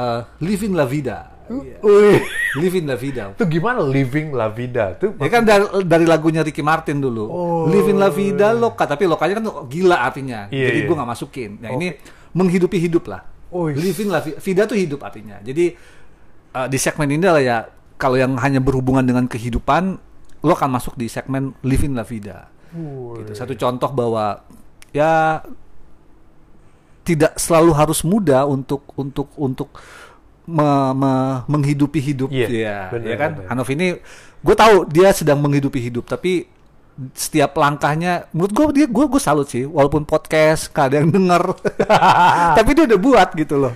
S3: eh, living la vida.
S1: Wih,
S3: living la vida.
S1: Itu gimana living la vida? Tuh
S3: ya kan dari, dari lagunya Ricky Martin dulu. Living la vida loka tapi lokanya kan gila artinya.
S1: Iya,
S3: jadi
S1: iya.
S3: gue nggak masukin. Nah ini menghidupi hidup lah.
S1: Oh, iya.
S3: living la vida vida tuh hidup artinya. Jadi eh, di segmen ini lah ya kalau yang hanya berhubungan dengan kehidupan lo akan masuk di segmen living la vida. Gitu. Satu contoh bahwa ya tidak selalu harus mudah untuk untuk untuk me- me- menghidupi hidup
S1: Iya,
S3: ya,
S1: benar,
S3: ya kan
S1: benar.
S3: Hanov ini gue tahu dia sedang menghidupi hidup tapi setiap langkahnya menurut gue dia gue gue salut sih walaupun podcast gak ada yang denger *laughs* tapi dia udah buat gitu loh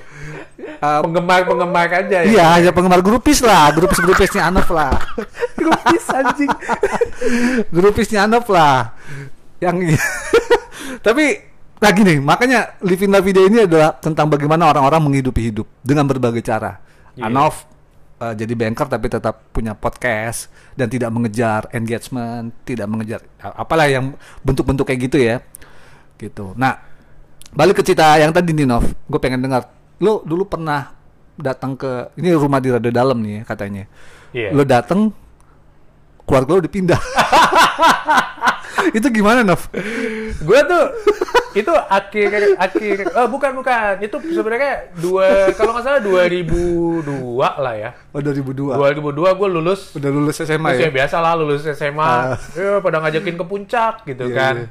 S3: Uh,
S1: penggemar-penggemar aja ya
S3: Iya, hanya penggemar grupis lah, grupis grupisnya Anov lah. *laughs*
S1: grupis anjing
S3: grupisnya Anov lah. Yang *laughs* tapi lagi nih, makanya Living La Vida ini adalah tentang bagaimana orang-orang menghidupi hidup dengan berbagai cara.
S1: Iya.
S3: Anov uh, jadi banker tapi tetap punya podcast dan tidak mengejar engagement, tidak mengejar apalah yang bentuk-bentuk kayak gitu ya. Gitu. Nah, balik ke cerita yang tadi nih Nov, gue pengen dengar. Lo dulu pernah datang ke ini rumah di Rada Dalam nih ya, katanya.
S1: Iya.
S3: Lo datang keluarga lo dipindah. *laughs* itu gimana Nov?
S1: gue tuh itu akhir akhir oh bukan bukan itu sebenarnya dua kalau nggak salah 2002 lah ya
S3: Oh 2002.
S1: 2002 gue lulus
S3: Udah lulus SMA ya?
S1: ya biasa lah lulus SMA,
S3: Ah.
S1: ya pada ngajakin ke puncak gitu
S3: Iya,
S1: kan.
S3: iya.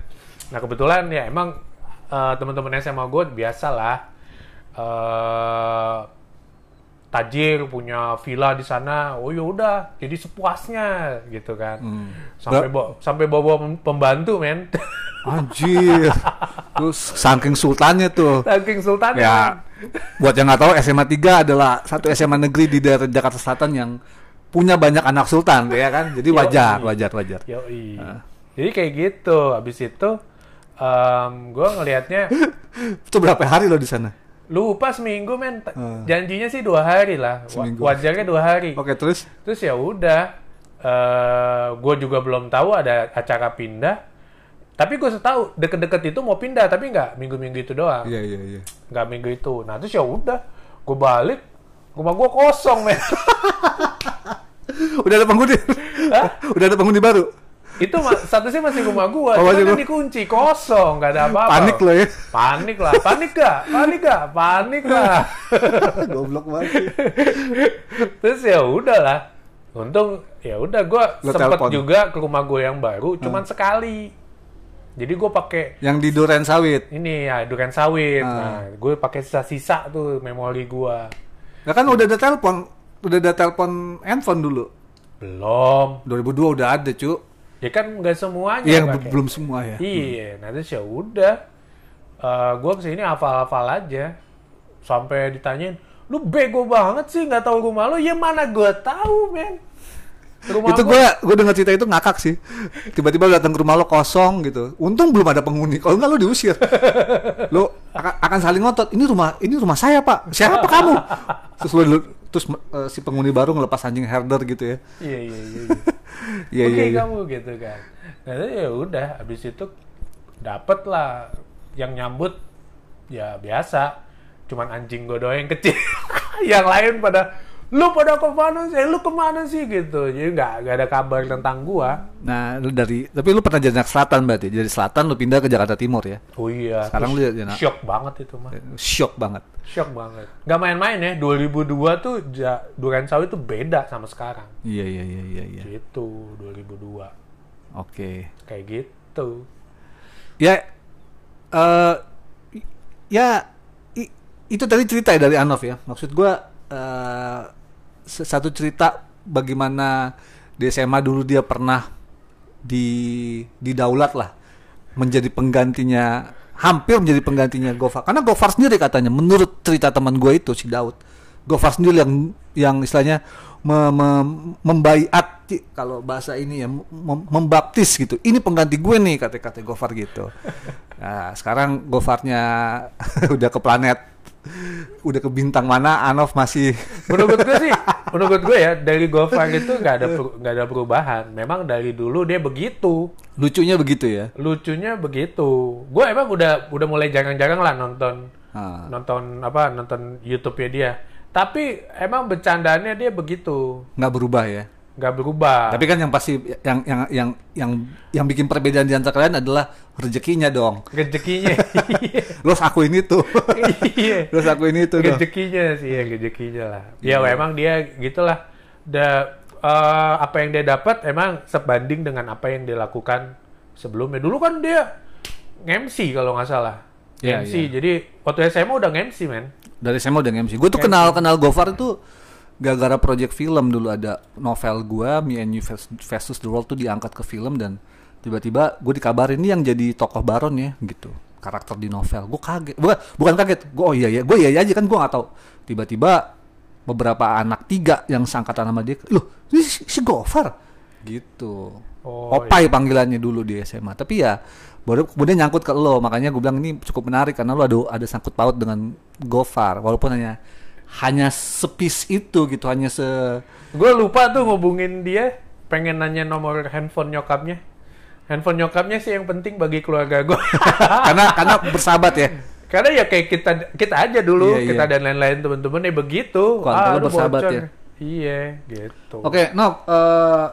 S1: Nah kebetulan ya emang eh, teman-teman SMA gue biasa lah eh, tajir punya villa di sana. Oh ya udah, jadi sepuasnya gitu kan.
S3: Hmm.
S1: Sampai bawa sampai bawa pembantu men.
S3: Anjir. Terus saking sultannya tuh.
S1: Saking sultan
S3: Ya, buat yang nggak tahu SMA 3 adalah satu SMA negeri di daerah Jakarta Selatan yang punya banyak anak sultan ya kan. Jadi wajar,
S1: Yoi.
S3: wajar, wajar.
S1: Yoi.
S3: Ah.
S1: Jadi kayak gitu. Habis itu gue ngelihatnya *laughs*
S3: Itu berapa hari lo di sana?
S1: Lupa seminggu men.
S3: Ah.
S1: Janjinya sih dua hari lah.
S3: Seminggu.
S1: Wajarnya dua hari.
S3: Oke, terus
S1: Terus ya udah. eh gue juga belum tahu ada acara pindah. Tapi gue tahu deket-deket itu mau pindah, tapi nggak minggu-minggu itu doang.
S3: Iya iya iya.
S1: Nggak minggu itu. Nah terus ya udah, gue balik, rumah gue kosong men. *laughs*
S3: Udah ada penghuni. Udah ada penghuni baru.
S1: Itu statusnya masih rumah gue,
S3: Oh,
S1: cuma kan dikunci, kosong, nggak ada apa-apa.
S3: Panik lo ya.
S1: Panik lah, panik gak? Panik gak? Panik lah. *laughs*
S3: Goblok banget.
S1: Terus ya udahlah. Untung ya udah gue
S3: Lo
S1: sempet juga ke rumah gue yang baru, cuman sekali. Jadi gue pakai
S3: Yang di Duren Sawit.
S1: ini ya duren sawit.
S3: Ah.
S1: Nah, gue pakai sisa-sisa tuh memori gue.
S3: Ya kan udah ada telepon, udah ada telepon handphone dulu.
S1: Belum.
S3: 2002 udah ada, cu.
S1: Ya kan nggak semuanya.
S3: Iya, belum semua ya.
S1: Iya, nanti ya udah. Eh gue ke sini hafal-hafal aja. Sampai ditanyain, lu bego banget sih nggak tahu rumah lu. Ya mana gue tahu, men. Rumah
S3: itu
S1: gua-
S3: gue gue dengar cerita itu ngakak sih tiba-tiba lu datang ke rumah lo kosong gitu untung belum ada penghuni kalau enggak lo diusir lo akan, akan saling ngotot ini rumah ini rumah saya pak siapa kamu terus lo terus eh, si penghuni baru ngelepas anjing herder gitu ya
S1: Iya, iya, iya. iya. *laughs*
S3: iya
S1: Oke
S3: iya iya
S1: kamu gitu kan. Nah ya udah, habis itu dapet lah yang nyambut ya biasa, cuman anjing doang yang kecil. *laughs* yang lain pada lu pada ke mana sih? Lu ke mana sih gitu? Jadi nggak nggak ada kabar tentang gua.
S3: nah lu dari tapi lu pernah jadi anak selatan berarti dari selatan lu pindah ke Jakarta Timur ya
S1: Oh iya.
S3: Sekarang
S1: terus
S3: lu jadi
S1: shock banget itu mah.
S3: shock banget
S1: Shock banget. Nggak main-main ya. 2002 tuh ja, Duren Sawit tuh beda sama sekarang.
S3: iya iya iya iya iya
S1: Gitu 2002.
S3: oke
S1: Kayak gitu.
S3: ya eh i- ya i- itu tadi cerita ya dari Anov ya maksud gua eh se- satu cerita bagaimana di SMA dulu dia pernah di didaulat lah menjadi penggantinya hampir menjadi penggantinya Gofar. Karena Gofar sendiri katanya menurut cerita teman gue itu si Daud Gofar sendiri yang yang istilahnya me, me- membaiat kalau bahasa ini ya mem- membaptis gitu. Ini pengganti gue nih kata-kata Gofar gitu. Nah sekarang Gofarnya *laughs* udah ke planet udah ke bintang mana Anov masih
S1: menurut gue sih *laughs* menurut gue ya dari Gofar itu nggak ada nggak ada perubahan. Memang dari dulu dia begitu.
S3: Lucunya begitu ya?
S1: Lucunya begitu. Gue emang udah udah mulai jarang-jarang lah nonton
S3: Ah.
S1: nonton apa nonton YouTube-nya dia. Tapi emang bercandaannya dia begitu.
S3: Nggak berubah ya
S1: nggak berubah.
S3: Tapi kan yang pasti yang yang yang yang yang bikin perbedaan di antara kalian adalah rezekinya dong.
S1: rezekinya. *laughs*
S3: Lo akuin itu.
S1: iya.
S3: Lo akuin itu dong.
S1: rezekinya sih ya rezekinya lah. Ya emang dia gitulah. Da eh, apa yang dia dapat emang sebanding dengan apa yang dia lakukan sebelumnya. Dulu kan dia MC kalau nggak salah.
S3: Iya,
S1: MC
S3: iya.
S1: jadi waktu SMA udah MC men.
S3: Dari SMA udah MC. Gue tuh kenal kenal Gofar itu gara-gara project film dulu ada novel gua Me and You vers- versus the World tuh diangkat ke film dan tiba-tiba gue dikabarin ini yang jadi tokoh Baron ya gitu. Karakter di novel. Gue kaget. Bukan bukan kaget. Gue oh iya ya gue iya iya aja kan gue nggak tahu. Tiba-tiba beberapa anak tiga yang sangkatan sama dia loh ini si, si Gofar? Gitu.
S1: Oh,
S3: Opai panggilannya dulu di SMA tapi ya baru kemudian nyangkut ke lo. Makanya gue bilang ini cukup menarik karena lo ada ada sangkut paut dengan Gofar. Walaupun hanya hanya sepis itu gitu hanya se
S1: gue lupa tuh ngubungin dia pengen nanya nomor handphone nyokapnya handphone nyokapnya sih yang penting bagi keluarga gue *laughs*
S3: karena karena bersahabat ya
S1: Karena ya kayak kita kita aja dulu,
S3: Iya,
S1: kita
S3: iya.
S1: dan lain-lain temen-temen ya begitu.
S3: Lu
S1: lu
S3: bersahabat
S1: bocor.
S3: ya?
S1: Iya, gitu.
S3: oke Nok eh,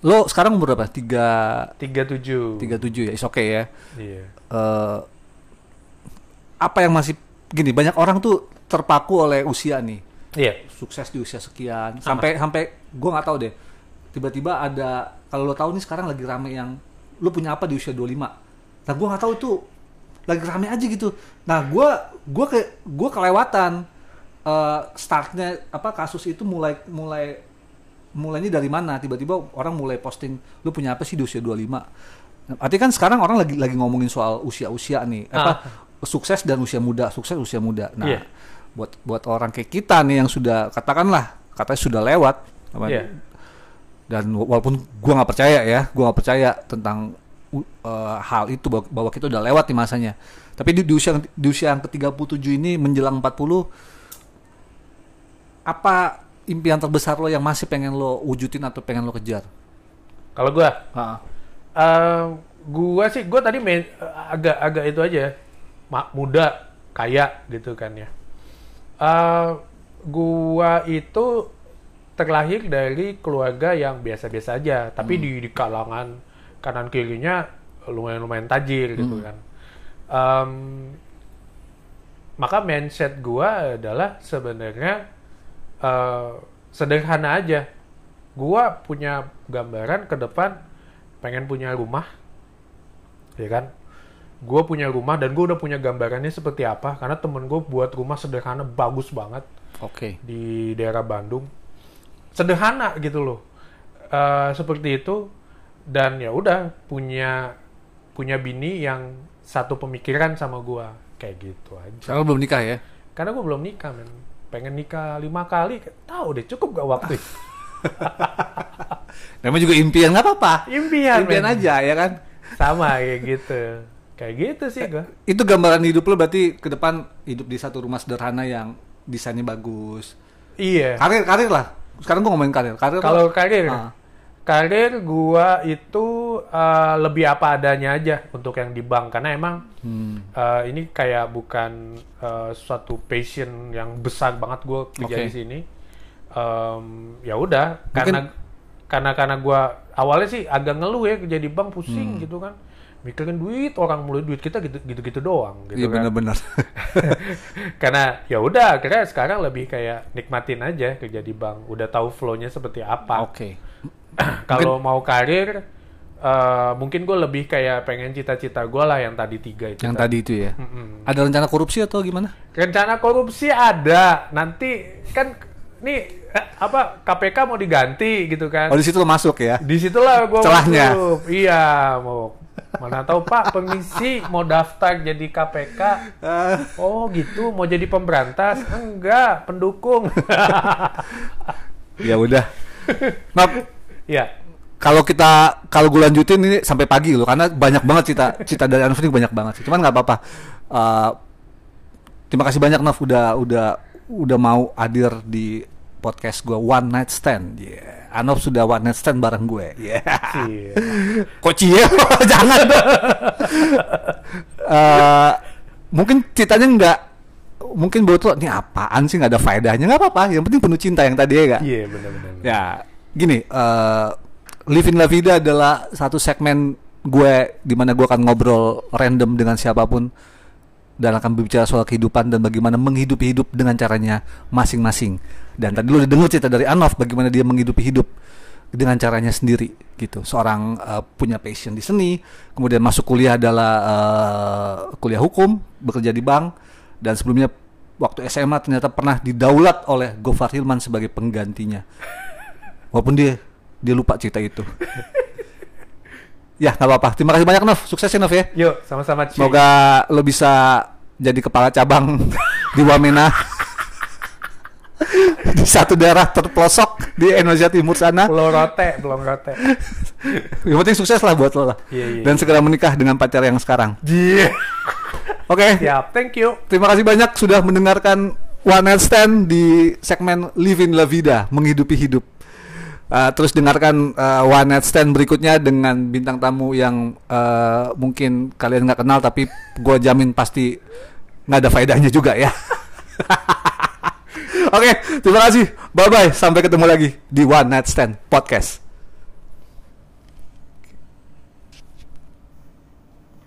S3: lo sekarang umur berapa tiga
S1: Tiga tujuh.
S3: tiga tujuh ya is oke ya
S1: Iya.
S3: eh apa yang masih gini banyak orang tuh terpaku oleh usia nih.
S1: Iya.
S3: sukses di usia sekian. Sampai sampai gue nggak tahu deh. Tiba-tiba ada kalau lo tahu nih sekarang lagi rame yang lo punya apa di usia 25 nah gue nggak tahu itu lagi rame aja gitu. Nah gue gue ke gue kelewatan eh, startnya apa kasus itu mulai mulai mulainya dari mana? Tiba-tiba orang mulai posting lu punya apa sih di usia 25 Nah, Artinya kan sekarang orang lagi lagi ngomongin soal usia-usia nih. Apa sukses dan usia muda sukses usia muda. Nah
S1: Iya.
S3: buat buat orang kayak kita nih yang sudah katakanlah katanya sudah lewat apa,
S1: Iya.
S3: dan walaupun gua nggak percaya ya gua nggak percaya tentang u- eh, hal itu bahwa, bahwa kita udah lewat nih masanya. Tapi di, di usia di usia yang ke-37 ini menjelang 40 apa impian terbesar lo yang masih pengen lo wujudin atau pengen lo kejar?
S1: Kalau gua?
S3: Ah,
S1: eh, gua sih gua tadi main agak agak itu aja muda kaya gitu kan ya. Eh, gua itu terlahir dari keluarga yang biasa-biasa aja tapi di, di kalangan kanan kirinya lumayan lumayan tajir gitu kan. Em, maka mindset gua adalah sebenarnya eh, sederhana aja. Gua punya gambaran ke depan pengen punya rumah ya kan gue punya rumah dan gue udah punya gambarannya seperti apa karena temen gue buat rumah sederhana bagus banget
S3: Oke.
S1: di daerah Bandung sederhana gitu loh Eh, seperti itu dan ya udah punya punya bini yang satu pemikiran sama gue kayak gitu aja
S3: Sekarang belum nikah ya?
S1: karena gue belum nikah men pengen nikah lima kali tahu deh cukup gak waktu *laughs* *laughs*
S3: Namanya juga impian nggak apa-apa.
S1: impian
S3: Impian
S1: men.
S3: aja ya kan.
S1: sama kayak gitu kayak gitu sih gue
S3: Itu gambaran hidup lo berarti ke depan hidup di satu rumah sederhana yang desainnya bagus.
S1: iya
S3: Karir karir lah. Sekarang gua ngomongin karir. Karir
S1: Kalau karir,
S3: Ah.
S1: karir gua itu eh, lebih apa adanya aja untuk yang di bank karena emang
S3: Hmm.
S1: eh, ini kayak bukan eh, suatu passion yang besar banget gua kerja
S3: Oke.
S1: di sini. Em, ya udah karena karena karena gua awalnya sih agak ngeluh ya kerja di bank pusing
S3: Hmm.
S1: gitu kan mikirin duit orang mulai duit kita gitu gitu gitu doang gitu
S3: Iya
S1: kan
S3: benar-benar. *laughs*
S1: karena ya udah akhirnya sekarang lebih kayak nikmatin aja kerja di bank udah tahu flow-nya seperti apa
S3: Oke. *clears throat*
S1: kalau mau karir eh, mungkin gue lebih kayak pengen cita-cita gue lah yang tadi tiga itu
S3: Yang
S1: tadi.
S3: tadi itu ya.
S1: Mm-mm.
S3: Ada rencana korupsi atau gimana?
S1: rencana korupsi ada nanti kan nih apa KPK mau diganti gitu kan
S3: Oh di situ lo masuk ya.
S1: di situlah gue
S3: Celahnya.
S1: iya mau mana tahu Pak permisi mau daftar jadi KPK oh gitu mau jadi pemberantas enggak pendukung
S3: ya udah. Nah,
S1: ya
S3: kalau kita kalau gue lanjutin ini sampai pagi loh karena banyak banget cita cita dari Anuf ini banyak banget sih. Cuman nggak apa-apa. Eh, terima kasih banyak Nov udah udah udah mau hadir di podcast gue One Night Stand. Yeah. Anov sudah one night stand bareng gue. Yeah.
S1: iya.
S3: Kok cie? *laughs* Jangan. *laughs* Eh, mungkin ceritanya nggak mungkin buat lo ini apaan sih nggak ada faedahnya nggak apa-apa yang penting penuh cinta yang tadi ya nggak
S1: iya benar-benar
S3: ya gini Live in La Vida adalah satu segmen gue di mana gue akan ngobrol random dengan siapa pun dan akan berbicara soal kehidupan dan bagaimana menghidupi hidup dengan caranya masing-masing. Dan tadi lu udah denger cerita dari Anov bagaimana dia menghidupi hidup dengan caranya sendiri gitu. Seorang eh, punya passion di seni, kemudian masuk kuliah adalah eh, kuliah hukum, bekerja di bank dan sebelumnya waktu SMA ternyata pernah didaulat oleh Gofar Hilman sebagai penggantinya. Walaupun dia dia lupa cerita itu. ya nggak apa-apa. Terima kasih banyak Nov. Sukses ya Nov ya.
S1: yuk sama-sama.
S3: Semoga lo bisa jadi kepala cabang di Wamena. Di satu daerah terpelosok di Indonesia Timur sana.
S1: Pulau Rote, Pulau Rote.
S3: Yang penting sukses lah buat lo lah.
S1: Iya, iya,
S3: Dan segera menikah dengan pacar yang sekarang.
S1: Iya.
S3: Oke.
S1: Siap, thank you.
S3: Terima kasih banyak sudah mendengarkan One Night Stand di segmen Live in La Vida, menghidupi hidup. Uh, terus dengarkan uh, One Night Stand berikutnya dengan bintang tamu yang uh, mungkin kalian nggak kenal tapi gue jamin pasti nggak ada faedahnya juga ya. *laughs* Oke, terima kasih. Bye bye. Sampai ketemu lagi di One Night Stand Podcast.